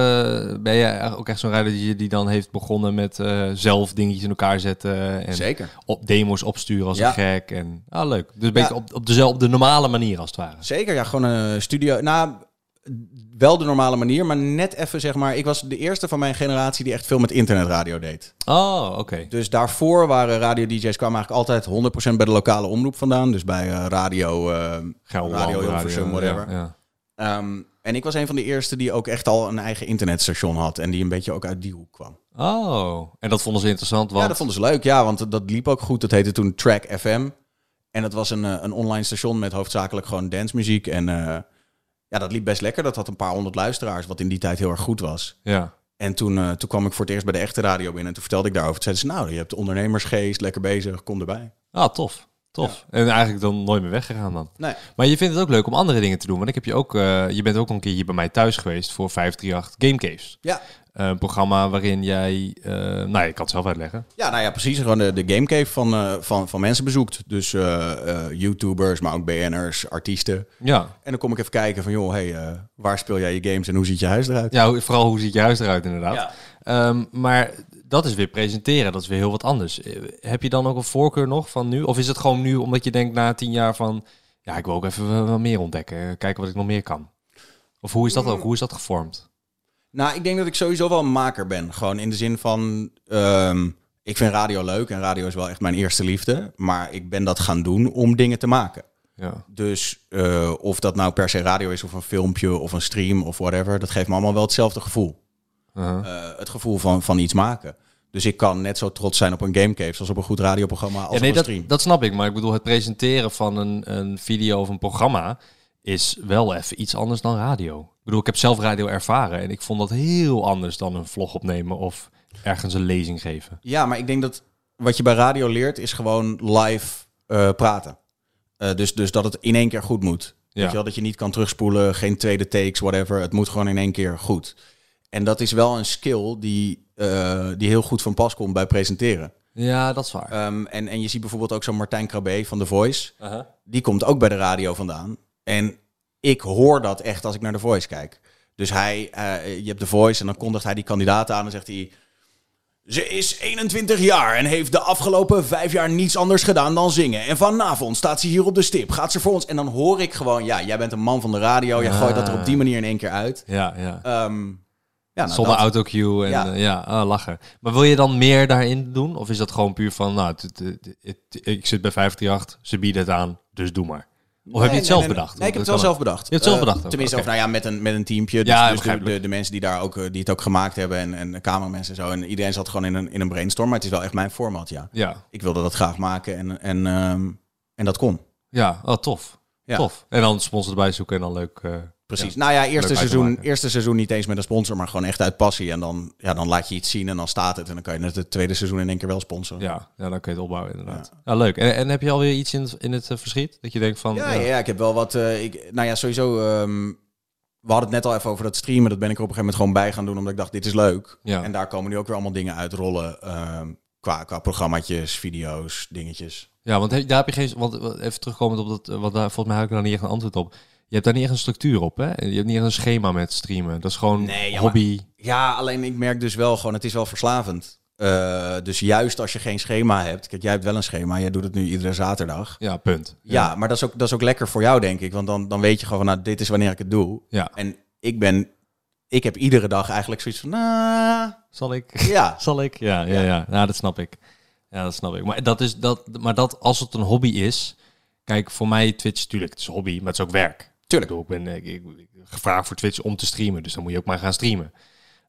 ben je ook echt zo'n rijder die, die dan heeft begonnen met eh, zelf dingetjes in elkaar zetten en Zeker. op demos opsturen als Ja. een gek en ah leuk. Dus een beetje op, op, dezelfde, op de normale manier als het ware. Zeker, ja, gewoon een studio. Nou, wel de normale manier, maar net even zeg maar. Ik was de eerste van mijn generatie die echt veel met internetradio deed. Oh, oké. Dus daarvoor waren radio-dj's kwamen eigenlijk altijd 100% bij de lokale omroep vandaan. Dus bij eh, radio, eh, Gelderland, radio Hilversum, whatever. Ja, ja. Ehm, en ik was een van de eerste die ook echt al een eigen internetstation had. En die een beetje ook uit die hoek kwam. Oh, en dat vonden ze interessant, want... Ja, dat vonden ze leuk. Ja, want dat liep ook goed. Dat heette toen Track FM. En dat was een, eh, een online station met hoofdzakelijk gewoon dancemuziek. En ja, dat liep best lekker. Dat had een paar honderd luisteraars, wat in die tijd heel erg goed was. Ja. En toen, eh, toen kwam ik voor het eerst bij de echte radio binnen. En toen vertelde ik daarover. Toen zeiden ze, nou, je hebt ondernemersgeest, lekker bezig, kom erbij. Ah, tof. Tof. En eigenlijk dan nooit meer weggegaan dan. Nee. Maar je vindt het ook leuk om andere dingen te doen. Want ik heb je ook... eh, je bent ook al een keer hier bij mij thuis geweest voor 538 Game Caves. Ja, Een programma waarin jij... eh nou, je kan het zelf uitleggen. Ja, nou ja, precies. Gewoon de, de gamecave van, eh, van, van mensen bezoekt. Dus eh, eh, YouTubers, maar ook BN'ers, artiesten. Ja. En dan kom ik even kijken van, joh, hey, eh, waar speel jij je games en hoe ziet je huis eruit? ja, vooral hoe ziet je huis eruit inderdaad. Ja. Ehm, maar dat is weer presenteren, dat is weer heel wat anders. Eh, Heb je dan ook een voorkeur nog van nu? Of is het gewoon nu omdat je denkt na tien jaar van... Ja, ik wil ook even wel meer ontdekken. Kijken wat ik nog meer kan. Of hoe is dat ook? Hoe is dat gevormd? Nou, ik denk dat ik sowieso wel een maker ben. Gewoon in de zin van, ehm, ik vind radio leuk en radio is wel echt mijn eerste liefde. Maar ik ben dat gaan doen om dingen te maken. Ja. Dus eh, of dat nou per se radio is of een filmpje of een stream of whatever, dat geeft me allemaal wel hetzelfde gevoel. Uh-huh. Eh, het gevoel van, van iets maken. Dus ik kan net zo trots zijn op een gamecave als op een goed radioprogramma als Ja, nee, op een dat, stream. dat snap ik. Maar ik bedoel, het presenteren van een, een video of een programma is wel even iets anders dan radio. Ik bedoel, ik heb zelf radio ervaren en ik vond dat heel anders dan een vlog opnemen of ergens een lezing geven. Ja, maar ik denk dat wat je bij radio leert is gewoon live eh, praten. Eh, dus, dus dat het in één keer goed moet. Ja. Weet je wel, dat je niet kan terugspoelen, geen tweede takes, whatever. Het moet gewoon in één keer goed. En dat is wel een skill die, eh, die heel goed van pas komt bij presenteren. Ja, dat is waar. Ehm, en, en je ziet bijvoorbeeld ook zo'n Martijn Krabbe van The Voice. Uh-huh. Die komt ook bij de radio vandaan. En ik hoor dat echt als ik naar The Voice kijk. Dus hij, eh, je hebt The Voice en dan kondigt hij die kandidaat aan en zegt hij... Ze is 21 jaar en heeft de afgelopen vijf jaar niets anders gedaan dan zingen. En vanavond staat ze hier op de stip. Gaat ze voor ons? En dan hoor ik gewoon, ja, jij bent een man van de radio. Jij gooit dat er op die manier in één keer uit. Ja, ja. Ehm, ja, nou, Zonder dat. autocue en Ja. ja ah, lachen. Maar wil je dan meer daarin doen? Of is dat gewoon puur van, nou, ik zit bij 538, ze bieden het aan, dus doe maar. Of heb je het zelf nee, nee. bedacht? Nee, ik heb het wel zelf bedacht. Je hebt het zelf Eh, bedacht Tenminste, of, nou ja, met een, met een teampje. Dus, Ja, dus de, de, de mensen die, daar ook, eh, die het ook gemaakt hebben en, en de cameramensen en zo. En iedereen zat gewoon in een, in een brainstorm. Maar het is wel echt mijn format, ja. Ja, Ik wilde dat graag maken en, en, ehm, en dat kon. ja oh, tof. Ja. Tof. En dan sponsor erbij zoeken en dan leuk... eh, Precies. ja. Nou ja, eerste Leuk seizoen, eerste seizoen niet eens met een sponsor, maar gewoon echt uit passie. En dan, ja, dan laat je iets zien en dan staat het. En dan kan je net het tweede seizoen in één keer wel sponsoren. Ja, ja, dan kun je het opbouwen inderdaad. Ja, leuk. En, en heb je alweer iets in, het- in het eh, verschiet? Dat je denkt van... Ja, ja, ja, ik heb wel wat. eh, ik, nou ja, sowieso. ehm, we hadden het net al even over dat streamen. Dat ben ik er op een gegeven moment gewoon bij gaan doen, omdat ik dacht, dit is leuk. Ja. En daar komen nu ook weer allemaal dingen uitrollen. ehm qua, qua programmaatjes, video's, dingetjes. Ja, want he- daar heb je geen... Want eh, even terugkomend op dat... Want daar volgens mij heb ik daar niet echt een antwoord op. Je hebt daar niet echt een structuur op, hè? Je hebt niet echt een schema met streamen. Dat is gewoon Nee, ja, maar- hobby. Ja, alleen ik merk dus wel gewoon, het is wel verslavend. Eh, dus juist als je geen schema hebt. Kijk, jij hebt wel een schema. Jij doet het nu iedere zaterdag. Ja, punt. Ja, maar dat is, ook, dat is ook lekker voor jou, denk ik. Want dan, dan weet je gewoon, nou, dit is wanneer ik het doe. Ja. En ik ben... Ik heb iedere dag eigenlijk zoiets van, nou, Zal ik? ja. <laughs> Zal ik? Ja, ja, ja. ja. dat snap ik. Ja, dat snap ik. Maar dat is dat. Maar dat als het een hobby is. Kijk, voor mij Twitch, natuurlijk, het is een hobby, maar het is ook werk. Tuurlijk. Ik, ben ik, ik, gevraagd voor Twitch om te streamen, dus dan moet je ook maar gaan streamen.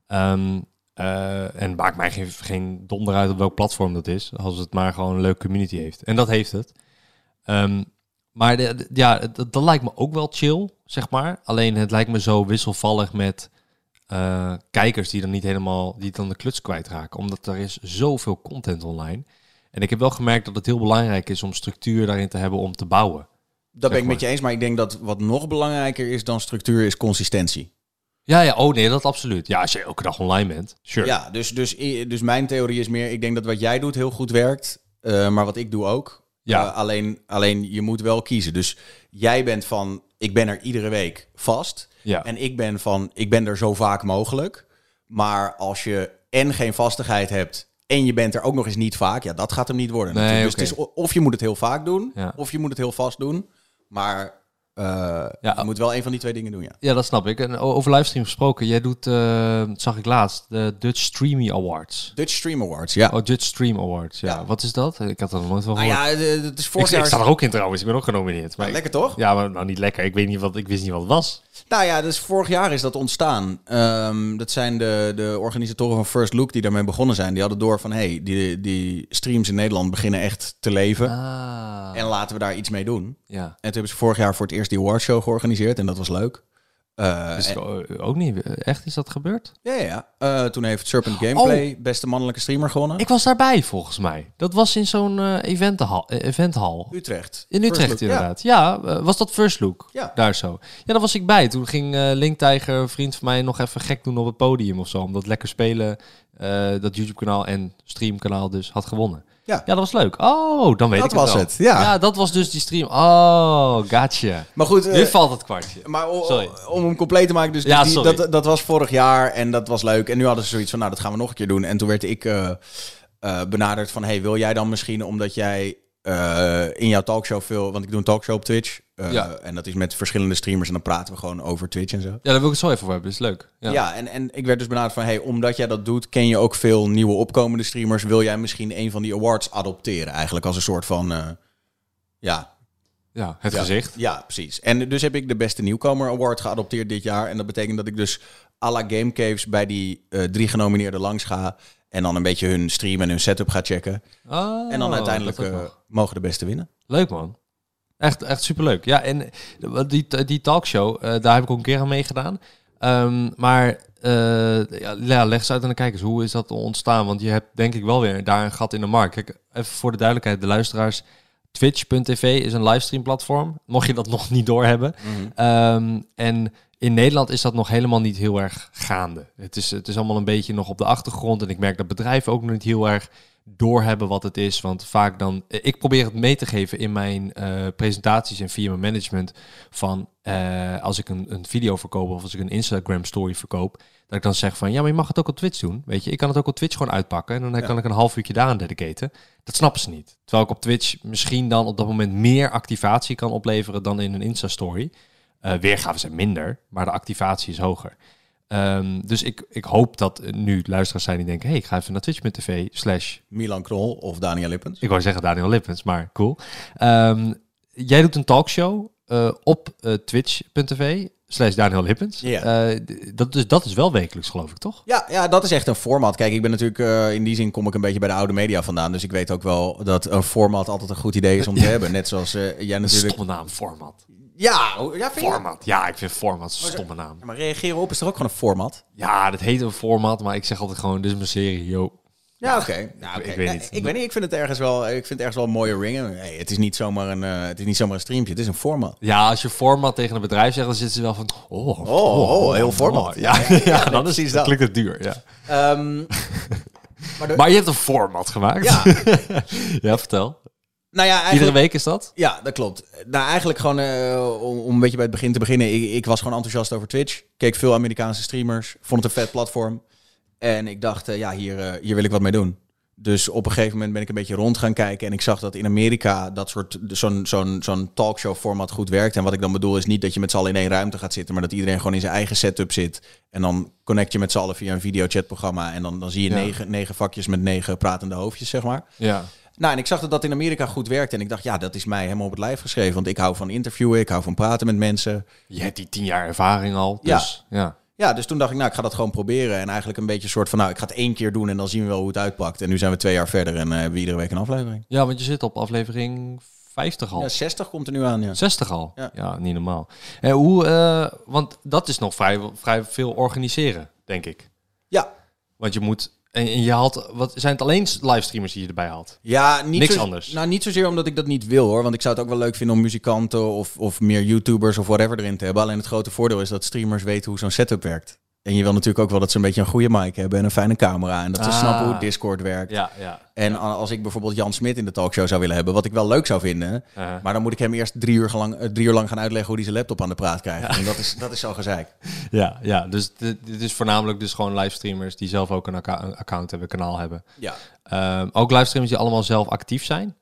Ehm, eh, en maakt mij geen, donder uit op welk platform dat is, als het maar gewoon een leuke community heeft. En dat heeft het. Ehm, maar ja, dat, dat lijkt me ook wel chill, zeg maar. Alleen het lijkt me zo wisselvallig met eh, kijkers die dan niet helemaal, die dan de kluts kwijtraken. Omdat er is zoveel content online. En ik heb wel gemerkt dat het heel belangrijk is om structuur daarin te hebben om te bouwen. Dat ben ik met je eens, maar ik denk dat wat nog belangrijker is dan structuur, is consistentie. Ja, ja, oh nee, dat absoluut. Ja, als je elke dag online bent, sure. Ja, dus, dus, dus mijn theorie is meer, ik denk dat wat jij doet heel goed werkt, eh, maar wat ik doe ook. Ja. Eh, alleen, alleen je moet wel kiezen. Dus jij bent van, ik ben er iedere week vast. Ja. En ik ben van, ik ben er zo vaak mogelijk. Maar als je en geen vastigheid hebt en je bent er ook nog eens niet vaak, ja, dat gaat hem niet worden. Nee. Dus het is, of je moet het heel vaak doen, Ja. of je moet het heel vast doen. Maar eh, Ja. je moet wel een van die twee dingen doen, ja. Ja, dat snap ik. En over livestream gesproken, jij doet, dat zag ik laatst, de Dutch Streamy Awards. Dutch Stream Awards, ja. Oh, Dutch Stream Awards, ja. Ja. Wat is dat? Ik had er nog nooit van Nou gehoord. ja, de- het is ik, vorig ik jaar... sta er ook in trouwens, ik ben ook genomineerd. Maar Ja, ik- lekker toch? ja, maar nou niet lekker. Ik, weet niet wat, ik wist niet wat het was. Nou ja, dus vorig jaar is dat ontstaan. Ehm, dat zijn de, de organisatoren van First Look die daarmee begonnen zijn. Die hadden door van, hey, die, die streams in Nederland beginnen echt te leven. Ah. En laten we daar iets mee doen. Ja. En toen hebben ze vorig jaar voor het eerst die awardshow georganiseerd. En dat was leuk. Eh, en- eh, ook niet. Echt, is dat gebeurd? ja, ja, ja. Eh, toen heeft Serpent Gameplay beste mannelijke streamer gewonnen. Ik was daarbij volgens mij. Dat was in zo'n eh, eventhal, eh, eventhal. Utrecht. In Utrecht Look, inderdaad. Ja, eh, was dat First Look? Ja. Daar zo. Ja, daar was ik bij. Toen ging eh Link Tiger, een vriend van mij, nog even gek doen op het podium of zo. Omdat lekker spelen eh, dat YouTube-kanaal en streamkanaal dus had gewonnen. Ja. ja, dat was leuk. Oh, dan weet Dat ik het was wel. het, ja. dat was dus die stream. Oh, gotcha. Maar goed, eh, nu valt het kwartje. maar o- Sorry. om hem compleet te maken, dus Ja, die- sorry. dat, dat was vorig jaar en dat was leuk. En nu hadden ze zoiets van, nou, dat gaan we nog een keer doen. En toen werd ik eh, eh, benaderd van, hey, wil jij dan misschien, omdat jij eh, in jouw talkshow veel, want ik doe een talkshow op Twitch. eh, Ja. En dat is met verschillende streamers en dan praten we gewoon over Twitch en zo. Ja, daar wil ik het zo even over hebben. Dat is leuk. Ja. Ja, en, en ik werd dus benaderd van, hey, omdat jij dat doet, ken je ook veel nieuwe opkomende streamers. Wil jij misschien een van die awards adopteren eigenlijk als een soort van, eh, ja, Ja, het ja, gezicht. Ja, precies. En dus heb ik de beste nieuwkomer award geadopteerd dit jaar. En dat betekent dat ik dus à la Game Caves bij die drie genomineerden langs ga. En dan een beetje hun stream en hun setup ga checken. Oh, en dan uiteindelijk eh, mogen de beste winnen. Leuk man. Echt, echt superleuk. Ja, en eh, die, die talkshow, eh, daar heb ik ook een keer aan meegedaan. Ehm, maar ja, leg eens uit aan de kijkers. Hoe is dat ontstaan? Want je hebt denk ik wel weer daar een gat in de markt. Kijk, even voor de duidelijkheid, de luisteraars. Twitch.tv is een livestream platform. Mocht je dat <laughs> nog niet doorhebben. Ehm, en in Nederland is dat nog helemaal niet heel erg gaande. Het is, het is allemaal een beetje nog op de achtergrond. En ik merk dat bedrijven ook nog niet heel erg doorhebben wat het is. Want vaak dan... eh, Ik probeer het mee te geven in mijn eh, presentaties en via mijn management. Van eh, als ik een, een video verkoop of als ik een Instagram story verkoop. Dat ik dan zeg van ja, maar je mag het ook op Twitch doen. Weet je, ik kan het ook op Twitch gewoon uitpakken. En dan Ja. kan ik een half uurtje daaraan dedicaten. Dat snappen ze niet. Terwijl ik op Twitch misschien dan op dat moment meer activatie kan opleveren dan in een Insta-story. Eh, weergaven zijn minder, maar de activatie is hoger. Ehm, dus ik, ik hoop dat nu luisteraars zijn die denken... hey, ik ga even naar twitch.tv slash... Milan Knol of Daniel Lippens. Ik wou zeggen Daniel Lippens, maar cool. Ehm, jij doet een talkshow eh, op eh, twitch.tv slash Daniel Lippens. D- dat, dus, dat is wel wekelijks, geloof ik, toch? Ja, ja, dat is echt een format. Kijk, ik ben natuurlijk in die zin kom ik een beetje bij de oude media vandaan. Dus ik weet ook wel dat een format altijd een goed idee is om te <laughs> hebben. Net zoals eh, jij natuurlijk. stomme naam, format. Ja, oh, ja, vind je? Format. Ja, ik vind format een stomme naam. Ja, maar reageren op is toch ook gewoon een format? Ja, dat heet een format, maar ik zeg altijd gewoon, dit is mijn serie, yo. Ja, oké. <laughs> Nou, ik weet Ja, niet. Ik weet niet. Ik vind het ergens wel. Ik vind het ergens wel een mooie ringen. Hey, het is niet zomaar een. eh, het is niet zomaar een streampje. Het is een format. Ja, als je format tegen een bedrijf zegt, dan zitten ze wel van... Oh, oh, heel format. Ja, <laughs> Ja, ja, ja, dan, is, dan dat. klinkt het duur, ja. Ehm, maar, <laughs> de- Maar je hebt een format gemaakt. ja, Ja, vertel. Nou ja, Iedere week is dat? Ja, dat klopt. Nou, eigenlijk gewoon eh, om, om een beetje bij het begin te beginnen. Ik, ik was gewoon enthousiast over Twitch. Keek veel Amerikaanse streamers. Vond het een vet platform. En ik dacht, eh, ja, hier, eh, hier wil ik wat mee doen. Dus op een gegeven moment ben ik een beetje rond gaan kijken. En ik zag dat in Amerika dat soort zo'n zo'n zo'n talkshow format goed werkt. En wat ik dan bedoel is niet dat je met z'n allen in één ruimte gaat zitten. Maar dat iedereen gewoon in zijn eigen setup zit. En dan connect je met z'n allen via een videochatprogramma. En dan, dan zie je Ja. negen, negen vakjes met negen pratende hoofdjes, zeg maar. Ja. Nou, en ik zag dat dat in Amerika goed werkte. En ik dacht, ja, dat is mij helemaal op het lijf geschreven. Want ik hou van interviewen, ik hou van praten met mensen. Je hebt die tien jaar ervaring al, Ja. dus ja. Ja, dus toen dacht ik, nou, ik ga dat gewoon proberen. En eigenlijk een beetje een soort van, nou, ik ga het één keer doen en dan zien we wel hoe het uitpakt. En nu zijn we twee jaar verder en eh, hebben we iedere week een aflevering. Ja, want je zit op aflevering 50 al. Ja, 60 komt er nu aan, ja. 60 al. Ja. Ja, niet normaal. En hoe, eh, want dat is nog vrij, vrij veel organiseren, denk ik. Ja, Want je moet, en, je haalt, wat zijn het alleen livestreamers die je erbij haalt? ja niet Niks zo- anders. Nou, niet zozeer omdat ik dat niet wil, hoor. Want ik zou het ook wel leuk vinden om muzikanten of, of meer YouTubers of whatever erin te hebben. Alleen het grote voordeel is dat streamers weten hoe zo'n setup werkt. En je wil natuurlijk ook wel dat ze een beetje een goede mic hebben en een fijne camera. En dat ze Ah. snappen hoe Discord werkt. Ja, ja. En als ik bijvoorbeeld Jan Smit in de talkshow zou willen hebben, wat ik wel leuk zou vinden, Uh, maar dan moet ik hem eerst drie uur lang, eh, drie uur lang gaan uitleggen hoe hij zijn laptop aan de praat krijgt. En dat is, dat is zo gezeik. <laughs> ja, ja, dus dit, is voornamelijk dus gewoon livestreamers die zelf ook een, account hebben, een kanaal hebben. Ja. Ehm, ook livestreamers die allemaal zelf actief zijn.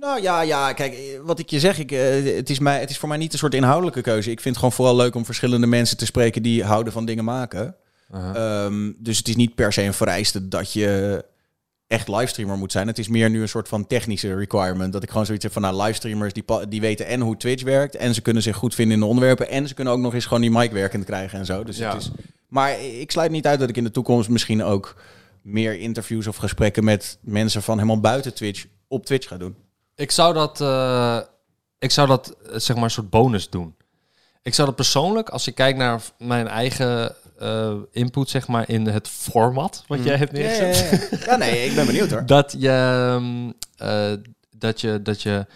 Nou ja, ja, kijk, eh, wat ik je zeg, ik, eh, het, is mij, het is voor mij niet een soort inhoudelijke keuze. Ik vind het gewoon vooral leuk om verschillende mensen te spreken die houden van dingen maken. Ehm, dus het is niet per se een vereiste dat je echt livestreamer moet zijn. Het is meer nu een soort van technische requirement. Dat ik gewoon zoiets heb van, nou, livestreamers die, die weten en hoe Twitch werkt. En ze kunnen zich goed vinden in de onderwerpen. En ze kunnen ook nog eens gewoon die mic werkend krijgen en zo. Dus Ja. het is, maar ik sluit niet uit dat ik in de toekomst misschien ook meer interviews of gesprekken met mensen van helemaal buiten Twitch op Twitch ga doen. Ik zou dat, eh, ik zou dat eh, zeg maar een soort bonus doen. Ik zou dat persoonlijk, als ik kijk naar mijn eigen eh, input, zeg maar, in het format wat jij hebt ja, neergezet. ja, ja. ja, nee, ik ben benieuwd hoor. <laughs> Dat je, ehm, eh, dat je, dat je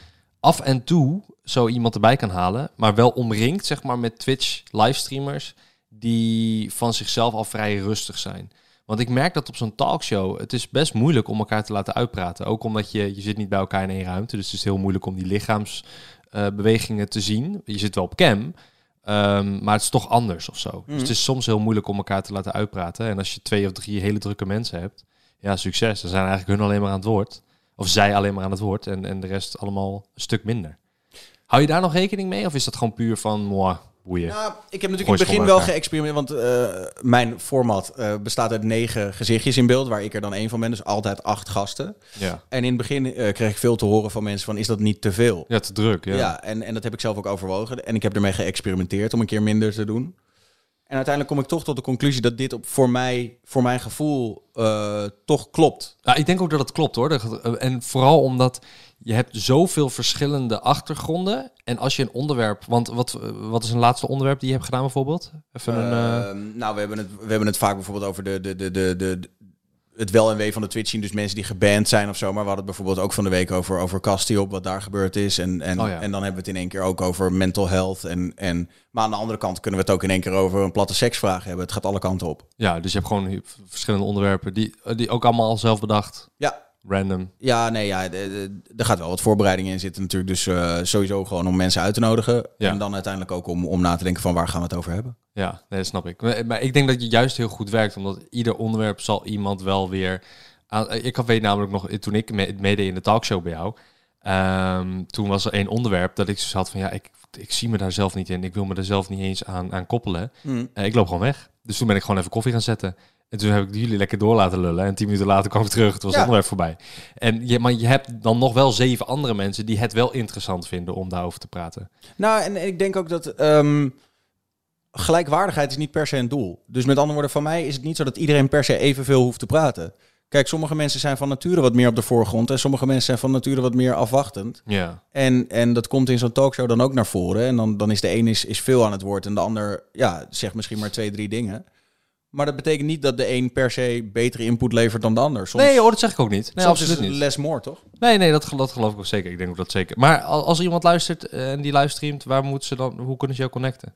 af en toe zo iemand erbij kan halen, maar wel omringd, zeg maar, met Twitch livestreamers die van zichzelf al vrij rustig zijn. Want ik merk dat op zo'n talkshow, het is best moeilijk om elkaar te laten uitpraten. Ook omdat je, je zit niet bij elkaar in één ruimte, dus het is heel moeilijk om die lichaamsbewegingen te zien. Je zit wel op cam, ehm, maar het is toch anders of zo. Dus het is soms heel moeilijk om elkaar te laten uitpraten. En als je twee of drie hele drukke mensen hebt, ja, succes. Dan zijn eigenlijk hun alleen maar aan het woord. Of zij alleen maar aan het woord en, en de rest allemaal een stuk minder. Hou je daar nog rekening mee? Of is dat gewoon puur van, moi, boeien? Nou, ik heb natuurlijk in het begin wel geëxperimenteerd, want eh, mijn format eh, bestaat uit negen gezichtjes in beeld, waar ik er dan één van ben, dus altijd acht gasten. Ja. En in het begin eh, kreeg ik veel te horen van mensen van, is dat niet te veel? ja, te druk. Ja. Ja, en, en dat heb ik zelf ook overwogen. En ik heb ermee geëxperimenteerd om een keer minder te doen. En uiteindelijk kom ik toch tot de conclusie dat dit op, voor, mij, voor mijn gevoel eh, toch klopt. Nou, ik denk ook dat het klopt hoor. En vooral omdat je hebt zoveel verschillende achtergronden. En als je een onderwerp... Want wat, wat is een laatste onderwerp die je hebt gedaan bijvoorbeeld? Even een... eh, Ehm, nou, we hebben, het, we hebben het vaak bijvoorbeeld over de, de, de, de, de, het wel en wee van de Twitch zien. Dus mensen die geband zijn of zo. Maar we hadden het bijvoorbeeld ook van de week over, over Castiop, wat daar gebeurd is. En, en, Oh ja. en dan hebben we het in één keer ook over mental health. En, en, maar aan de andere kant kunnen we het ook in één keer over een platte seksvraag hebben. Het gaat alle kanten op. ja, dus je hebt gewoon verschillende onderwerpen die, die ook allemaal zelf bedacht. Ja, Random. Ja, nee, ja, er gaat wel wat voorbereiding in zitten natuurlijk. Dus eh, sowieso gewoon om mensen uit te nodigen. Ja. En dan uiteindelijk ook om, om na te denken van waar gaan we het over hebben. Ja, nee, dat snap ik. Maar, maar ik denk dat je juist heel goed werkt, omdat ieder onderwerp zal iemand wel weer... Aan, ik weet namelijk nog, toen ik me- meedeed in de talkshow bij jou, ehm, toen was er één onderwerp dat ik dus had van, ja, ik, ik zie me daar zelf niet in. Ik wil me er zelf niet eens aan, aan koppelen. Eh, ik loop gewoon weg. Dus toen ben ik gewoon even koffie gaan zetten. En toen heb ik jullie lekker door laten lullen. En tien minuten later kwam ik terug. Het was Ja. het onderwerp voorbij. En je, maar je hebt dan nog wel zeven andere mensen die het wel interessant vinden om daarover te praten. Nou, en ik denk ook dat ehm, gelijkwaardigheid is niet per se een doel. Dus met andere woorden, van mij is het niet zo dat iedereen per se evenveel hoeft te praten. Kijk, sommige mensen zijn van nature wat meer op de voorgrond. En sommige mensen zijn van nature wat meer afwachtend. Ja. En, en dat komt in zo'n talkshow dan ook naar voren. En dan, dan is de een is, is veel aan het woord en de ander ja, zegt misschien maar twee, drie dingen. Maar dat betekent niet dat de een per se betere input levert dan de ander. Soms, Nee hoor, dat zeg ik ook niet. Nee, soms is absoluut het less more, toch? Nee, nee, dat, dat geloof ik ook zeker. Ik denk ook dat zeker. Maar al- als er iemand luistert eh, en die livestreamt, waar moeten ze dan, hoe kunnen ze jou connecten?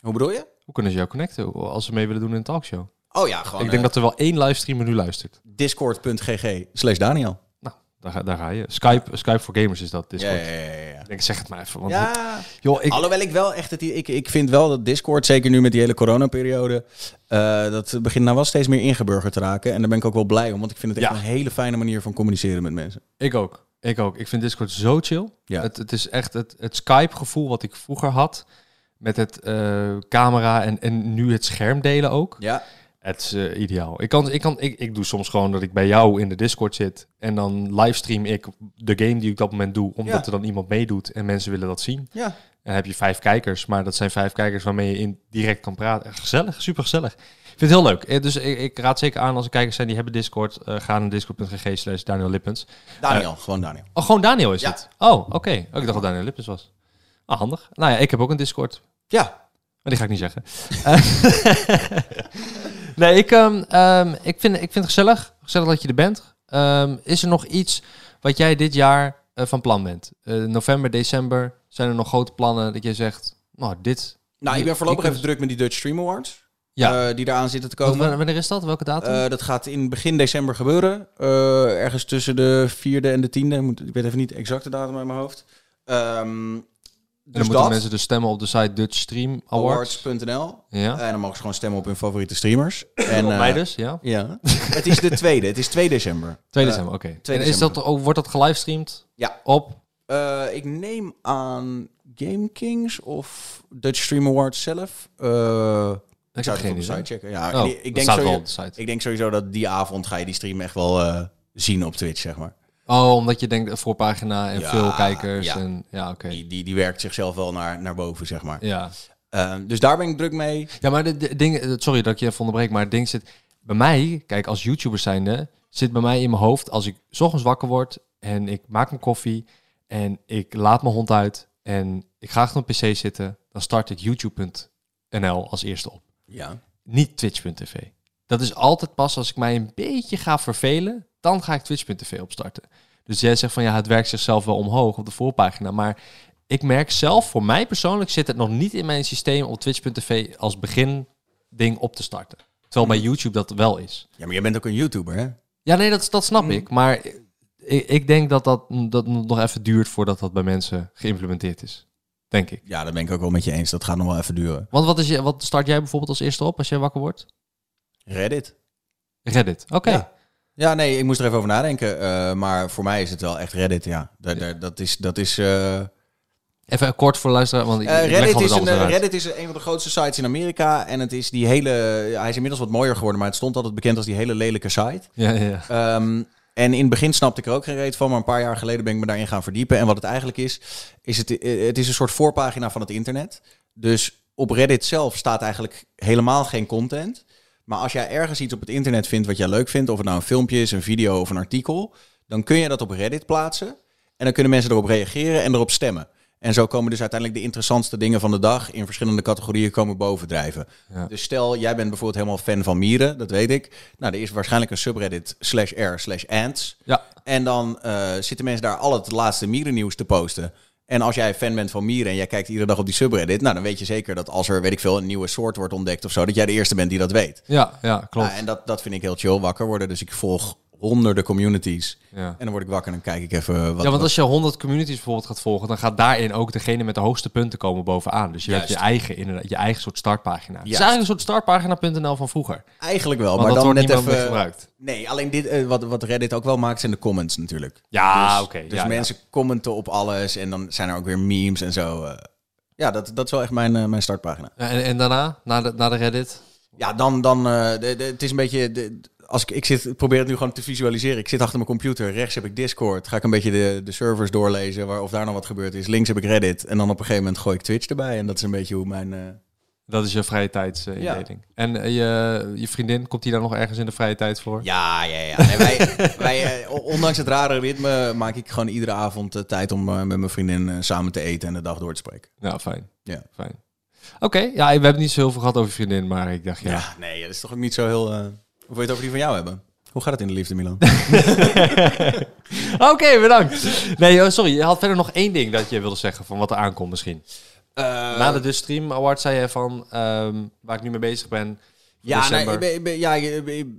Hoe bedoel je? Hoe kunnen ze jou connecten als ze mee willen doen in een talkshow? Oh ja, gewoon ik denk dat er wel één livestreamer nu luistert. discord.gg slash Daniel. Nou, daar, ga- daar ga je. Skype, Skype voor gamers is dat. Discord. ja, ja, ja. Ik denk, zeg het maar even. Want ja. joh, ik, Alhoewel ik wel echt het, ik, ik vind wel dat Discord, zeker nu met die hele coronaperiode, eh dat begint nou wel steeds meer ingeburgerd te raken. En daar ben ik ook wel blij om, want ik vind het echt Ja. een hele fijne manier van communiceren met mensen. ik ook. Ik ook. Ik vind Discord zo chill. Ja. Het, het is echt het, het Skype-gevoel wat ik vroeger had. Met het eh, camera en, en nu het scherm delen ook. Ja. Het is eh, ideaal. Ik, kan, ik, kan, ik, ik doe soms gewoon dat ik bij jou in de Discord zit. En dan livestream ik de game die ik op dat moment doe. Omdat Ja. er dan iemand meedoet en mensen willen dat zien. Ja. En dan heb je vijf kijkers. Maar dat zijn vijf kijkers waarmee je in direct kan praten. Gezellig, super gezellig. Ik vind het heel leuk. Eh, Dus ik, ik raad zeker aan als er kijkers zijn die hebben Discord. eh ga naar discord.gg slash Daniel Lippens. Daniel, gewoon Daniel. Oh, gewoon Daniel is Ja. het? Oh, oké. Oh, ik dacht dat Daniel Lippens was. Ah, handig. Nou ja, ik heb ook een Discord. Ja. Maar die ga ik niet zeggen. Eh, <laughs> nee, ik, ehm, ehm, ik, vind, ik vind het gezellig. Gezellig dat je er bent. Ehm, is er nog iets wat jij dit jaar eh, van plan bent? Eh, november, december, zijn er nog grote plannen dat jij zegt... Nou, dit... Nou, ik ben voorlopig even druk met die Dutch Stream Awards. Ja. eh, die eraan zitten te komen. wanneer wanneer is dat? Welke datum? Dat gaat in begin december gebeuren. Ergens tussen de vierde en de tiende. Moet- Ik weet even niet de exacte datum uit mijn hoofd. Dus dan moeten dat. mensen dus stemmen op de site Dutch Stream Awards. Awards.nl. Ja. En dan mogen ze gewoon stemmen op hun favoriete streamers. <coughs> En, op eh, mij dus, ja. Ja. het is de <laughs> tweede. Het is 2 december. 2 Eh, december, oké. 2 En is dat, ook- wordt dat gelivestreamd? Ja. Op? Eh, ik neem aan Game Kings of Dutch Stream Awards zelf. Eh ik zou geen op de idee. site checken. Ja, Oh, ik, denk sowieso, op de site. ik denk sowieso dat die avond ga je die stream echt wel eh, zien op Twitch, zeg maar. Oh, omdat je denkt, een voorpagina en Ja, veel kijkers. ja. En, ja, oké. Die, die, die werkt zichzelf wel naar, naar boven, zeg maar. Ja. Eh, dus daar ben ik druk mee. ja, maar de, de ding, eh, sorry dat ik je even onderbreek, maar het ding zit bij mij, kijk, als YouTuber zijnde, zit bij mij in mijn hoofd, als ik 's ochtends wakker word en ik maak mijn koffie en ik laat mijn hond uit en ik ga achter een pc zitten, dan start ik youtube.nl als eerste op. Ja. Niet twitch.tv. Dat is altijd pas als ik mij een beetje ga vervelen, dan ga ik twitch.tv opstarten. Dus jij zegt van ja, het werkt zichzelf wel omhoog op de voorpagina, maar ik merk zelf, voor mij persoonlijk zit het nog niet in mijn systeem om twitch.tv als begin ding op te starten. Terwijl bij YouTube dat wel is. Ja, maar jij bent ook een YouTuber, hè? Ja, nee, dat, dat snap Mm. ik. Maar ik, ik denk dat dat, dat nog even duurt voordat dat bij mensen geïmplementeerd is. Denk ik. Ja, dat ben ik ook wel met je eens. Dat gaat nog wel even duren. Want wat, is je, wat start jij bijvoorbeeld als eerste op als jij wakker wordt? Reddit. Reddit. Oké. Ja. Ja, nee, ik moest er even over nadenken. eh, maar voor mij is het wel echt Reddit, ja. Daar, daar, dat is... Dat is eh, Even kort voor de luisteraar, want ik, Eh, Reddit, is een. Reddit is een van de grootste sites in Amerika. En het is die hele... hij is inmiddels wat mooier geworden, maar het stond altijd bekend als die hele lelijke site. Ja, ja, ja. Ehm, en in het begin snapte ik er ook geen reet van, maar een paar jaar geleden ben ik me daarin gaan verdiepen. En wat het eigenlijk is, is het, het is een soort voorpagina van het internet. Dus op Reddit zelf staat eigenlijk helemaal geen content. Maar als jij ergens iets op het internet vindt wat jij leuk vindt, of het nou een filmpje is, een video of een artikel, dan kun je dat op Reddit plaatsen. En dan kunnen mensen erop reageren en erop stemmen. En zo komen dus uiteindelijk de interessantste dingen van de dag in verschillende categorieën komen bovendrijven. Ja. Dus stel, jij bent bijvoorbeeld helemaal fan van mieren, dat weet ik. Nou, er is waarschijnlijk een subreddit slash r slash ants. ja. En dan eh, zitten mensen daar al het laatste mierennieuws te posten. En als jij fan bent van mieren en jij kijkt iedere dag op die subreddit, nou dan weet je zeker dat als er, weet ik veel, een nieuwe soort wordt ontdekt of zo, dat jij de eerste bent die dat weet. Ja, ja, klopt. Nou, en dat, dat vind ik heel chill, wakker worden. Dus ik volg honderden communities. Ja. En dan word ik wakker en dan kijk ik even wat... ja, want als je 100 communities bijvoorbeeld gaat volgen, dan gaat daarin ook degene met de hoogste punten komen bovenaan. Dus je hebt je eigen, inderdaad, je eigen soort startpagina. Het is eigenlijk een soort startpagina.nl van vroeger. Eigenlijk wel, Want maar dat dan wordt net even... gebruikt. Nee, alleen dit, eh, wat, wat Reddit ook wel maakt, zijn de comments natuurlijk. Ja, dus, oké. Dus ja, mensen commenten op alles en dan zijn er ook weer memes en zo. eh. ja, dat, dat is wel echt mijn, eh, mijn startpagina. Ja, En, en daarna, na de, na de Reddit? Ja, dan, dan de, de- het is een beetje, de, als ik, ik, zit, ik probeer het nu gewoon te visualiseren. Ik zit achter mijn computer, rechts heb ik Discord, ga ik een beetje de, de servers doorlezen, waar, of daar nog wat gebeurd is. Links heb ik Reddit en dan op een gegeven moment gooi ik Twitch erbij. En dat is een beetje hoe mijn... eh, Dat is je vrije tijdsindeling. En eh, je, je vriendin, komt die daar nog ergens in de vrije tijd voor? Ja, ja, ja. Nee, wij, <laughs> wij, eh, ondanks het rare ritme maak ik gewoon iedere avond eh, tijd om eh, met mijn vriendin eh, samen te eten en de dag door te spreken. Ja, fijn. Ja. Fijn. Oké, ja, we hebben niet zo heel veel gehad over je vriendin, maar ik dacht, ja. Ja, nee, dat is toch ook niet zo heel... eh, wil je het over die van jou hebben? Hoe gaat het in de liefde, Milan? <laughs> Oké, bedankt. Nee, sorry, je had verder nog één ding dat je wilde zeggen van wat er aankomt misschien. Na de Dus Stream Award zei je van, ehm, waar ik nu mee bezig ben, Ja, nee, ik, ben, ik, ben, ja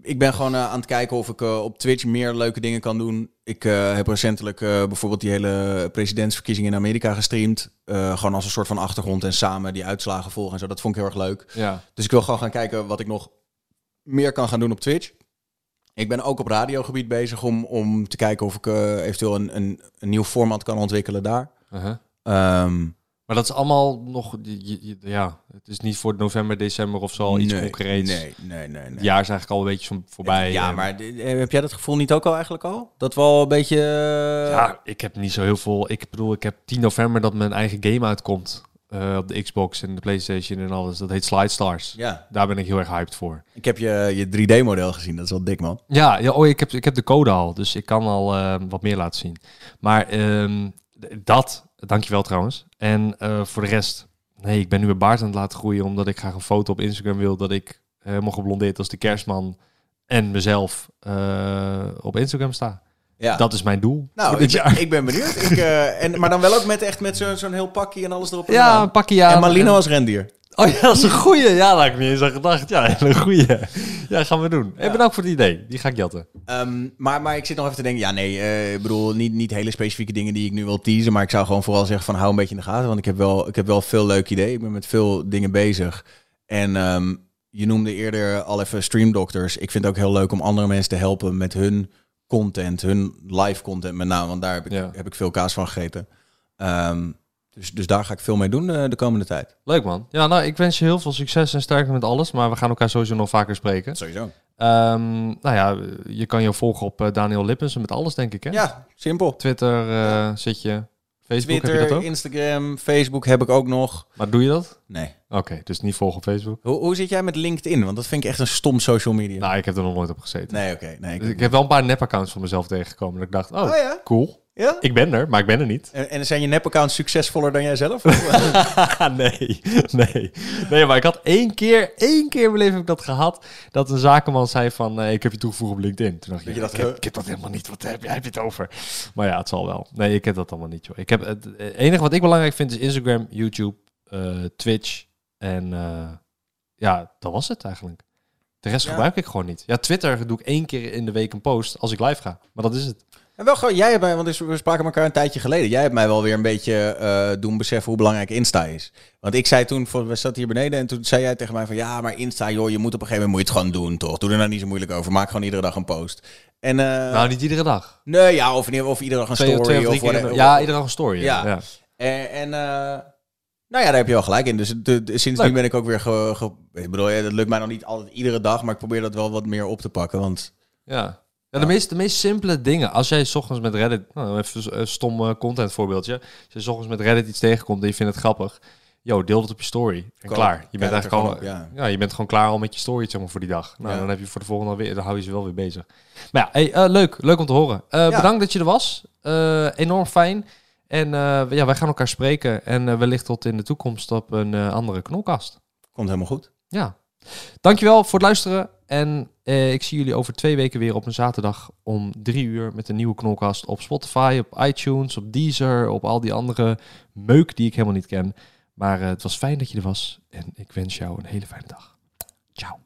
ik, ben gewoon eh, aan het kijken of ik eh, op Twitch meer leuke dingen kan doen. Ik heb recentelijk bijvoorbeeld die hele presidentsverkiezingen in Amerika gestreamd. Gewoon als een soort van achtergrond en samen die uitslagen volgen en zo. Dat vond ik heel erg leuk. ja. Dus ik wil gewoon gaan kijken wat ik nog meer kan gaan doen op Twitch. Ik ben ook op radiogebied bezig om, om te kijken of ik eh, eventueel een, een, een nieuw format kan ontwikkelen daar. Uh-huh. Ehm, Maar dat is allemaal nog, ja, het is niet voor november, december of zo al iets nee, concreets. Nee, nee, nee. nee. Het jaar is eigenlijk al een beetje zo voorbij. Ja, En- maar eh, heb jij dat gevoel niet ook al eigenlijk al? Dat we al een beetje... eh, Ja, ik heb niet zo heel veel. Ik bedoel, ik heb 10 november dat mijn eigen game uitkomt. Eh, op de Xbox en de PlayStation en alles. Dat heet Slide Stars. ja, Daar ben ik heel erg hyped voor. ik heb je, je 3D-model gezien. Dat is wel dik, man. Ja, ja oh, ik, heb, ik heb de code al. Dus ik kan al eh, wat meer laten zien. Maar d- dat, dankjewel trouwens. En eh, voor de rest, nee, ik ben nu mijn baard aan het laten groeien. Omdat ik graag een foto op Instagram wil dat ik helemaal geblondeerd als de kerstman. En mezelf op Instagram sta. Ja. Dat is mijn doel nou, ik, jaar. ik ben benieuwd. Ik, eh, en, maar dan wel ook met echt met zo'n zo'n heel pakje en alles erop en Ja, een pakje aan. En Malino als rendier. Oh ja, dat is een goeie. Ja, daar had ik niet eens aan gedacht. Ja, een goeie. Ja, gaan we doen. Hey, bedankt voor het idee. Die ga ik jatten. Ehm, maar, maar ik zit nog even te denken, ja nee, eh, ik bedoel niet, niet hele specifieke dingen die ik nu wil teasen, maar ik zou gewoon vooral zeggen van hou een beetje in de gaten, want ik heb wel, ik heb wel veel leuke ideeën. Ik ben met veel dingen bezig. En ehm, je noemde eerder al even streamdokters. Ik vind het ook heel leuk om andere mensen te helpen met hun content, hun live content met name, want daar heb ik, Ja. heb ik veel kaas van gegeten. Ehm, dus, dus daar ga ik veel mee doen eh, de komende tijd. Leuk man. Ja, nou, ik wens je heel veel succes en sterkte met alles. Maar we gaan elkaar sowieso nog vaker spreken. Sowieso. Ehm, nou ja, je kan je volgen op eh, Daniel Lippens met alles, denk ik. Hè? Ja, simpel. Twitter eh, zit je. Facebook heb je Twitter, dat ook? Instagram, Facebook heb ik ook nog. Maar doe je dat? Nee. Oké, dus niet volgen op Facebook. Hoe, hoe zit jij met LinkedIn? Want dat vind ik echt een stom social media. Nou, ik heb er nog nooit op gezeten. Nee, oké. nee, ik- Dus ik heb wel een paar nep-accounts van mezelf tegengekomen. Dat ik dacht, oh, Oh ja? cool. Ja? Ik ben er, maar ik ben er niet. En, en zijn je nepaccounts succesvoller dan jij zelf? <laughs> nee, nee. Nee, maar ik had één keer, één keer in mijn leven heb ik dat gehad, dat een zakenman zei van, eh, ik heb je toegevoegd op LinkedIn. Toen dacht ik, je dat, ik, heb, ik heb dat helemaal niet. Wat heb jij het over? Maar ja, het zal wel. Nee, ik heb dat allemaal niet, joh. Ik heb, het het enige wat ik belangrijk vind is Instagram, YouTube, eh, Twitch en eh, ja, dat was het eigenlijk. De rest Ja. gebruik ik gewoon niet. Ja, Twitter doe ik één keer in de week een post als ik live ga. Maar dat is het. En wel gewoon, jij hebt mij, want we spraken elkaar een tijdje geleden. Jij hebt mij wel weer een beetje eh, doen beseffen hoe belangrijk Insta is. Want ik zei toen, we zaten hier beneden en toen zei jij tegen mij van ja, maar Insta, joh, je moet op een gegeven moment moet je het gewoon doen, toch? Doe er nou niet zo moeilijk over. Maak gewoon iedere dag een post. En eh, nou, niet iedere dag. nee, ja, of, of iedere dag een Twee, story twee of drie of whatever. Ja, iedere dag een story. Ja. Ja. ja. En, en eh, nou ja, daar heb je wel gelijk in. Dus de, de- sindsdien Leuk. ben ik ook weer ge, ge- ik bedoel, ja, dat lukt mij nog niet altijd iedere dag, maar ik probeer dat wel wat meer op te pakken, want Ja. Ja, de, meest, de meest simpele dingen. Als jij 's ochtends met Reddit... Nou, even een stom eh, content voorbeeldje. Als je 's ochtends met Reddit iets tegenkomt en je vindt het grappig... Yo, deel het op je story. En klaar. Je bent eigenlijk al... op, ja. je bent gewoon klaar al met je story zeg maar, voor die dag. Nou, Ja. dan heb je voor de volgende alweer... Dan hou je ze wel weer bezig. Maar ja, hey, eh, leuk. Leuk om te horen. Eh, Bedankt dat je er was. Enorm fijn. En ja, wij gaan elkaar spreken. En wellicht tot in de toekomst op een andere knolkast. komt helemaal goed. Ja. Dankjewel voor het luisteren. En eh, ik zie jullie over twee weken weer op een zaterdag om drie uur met een nieuwe knolkast op Spotify, op iTunes, op Deezer, op al die andere meuk die ik helemaal niet ken. Maar eh, het was fijn dat je er was en ik wens jou een hele fijne dag. Ciao.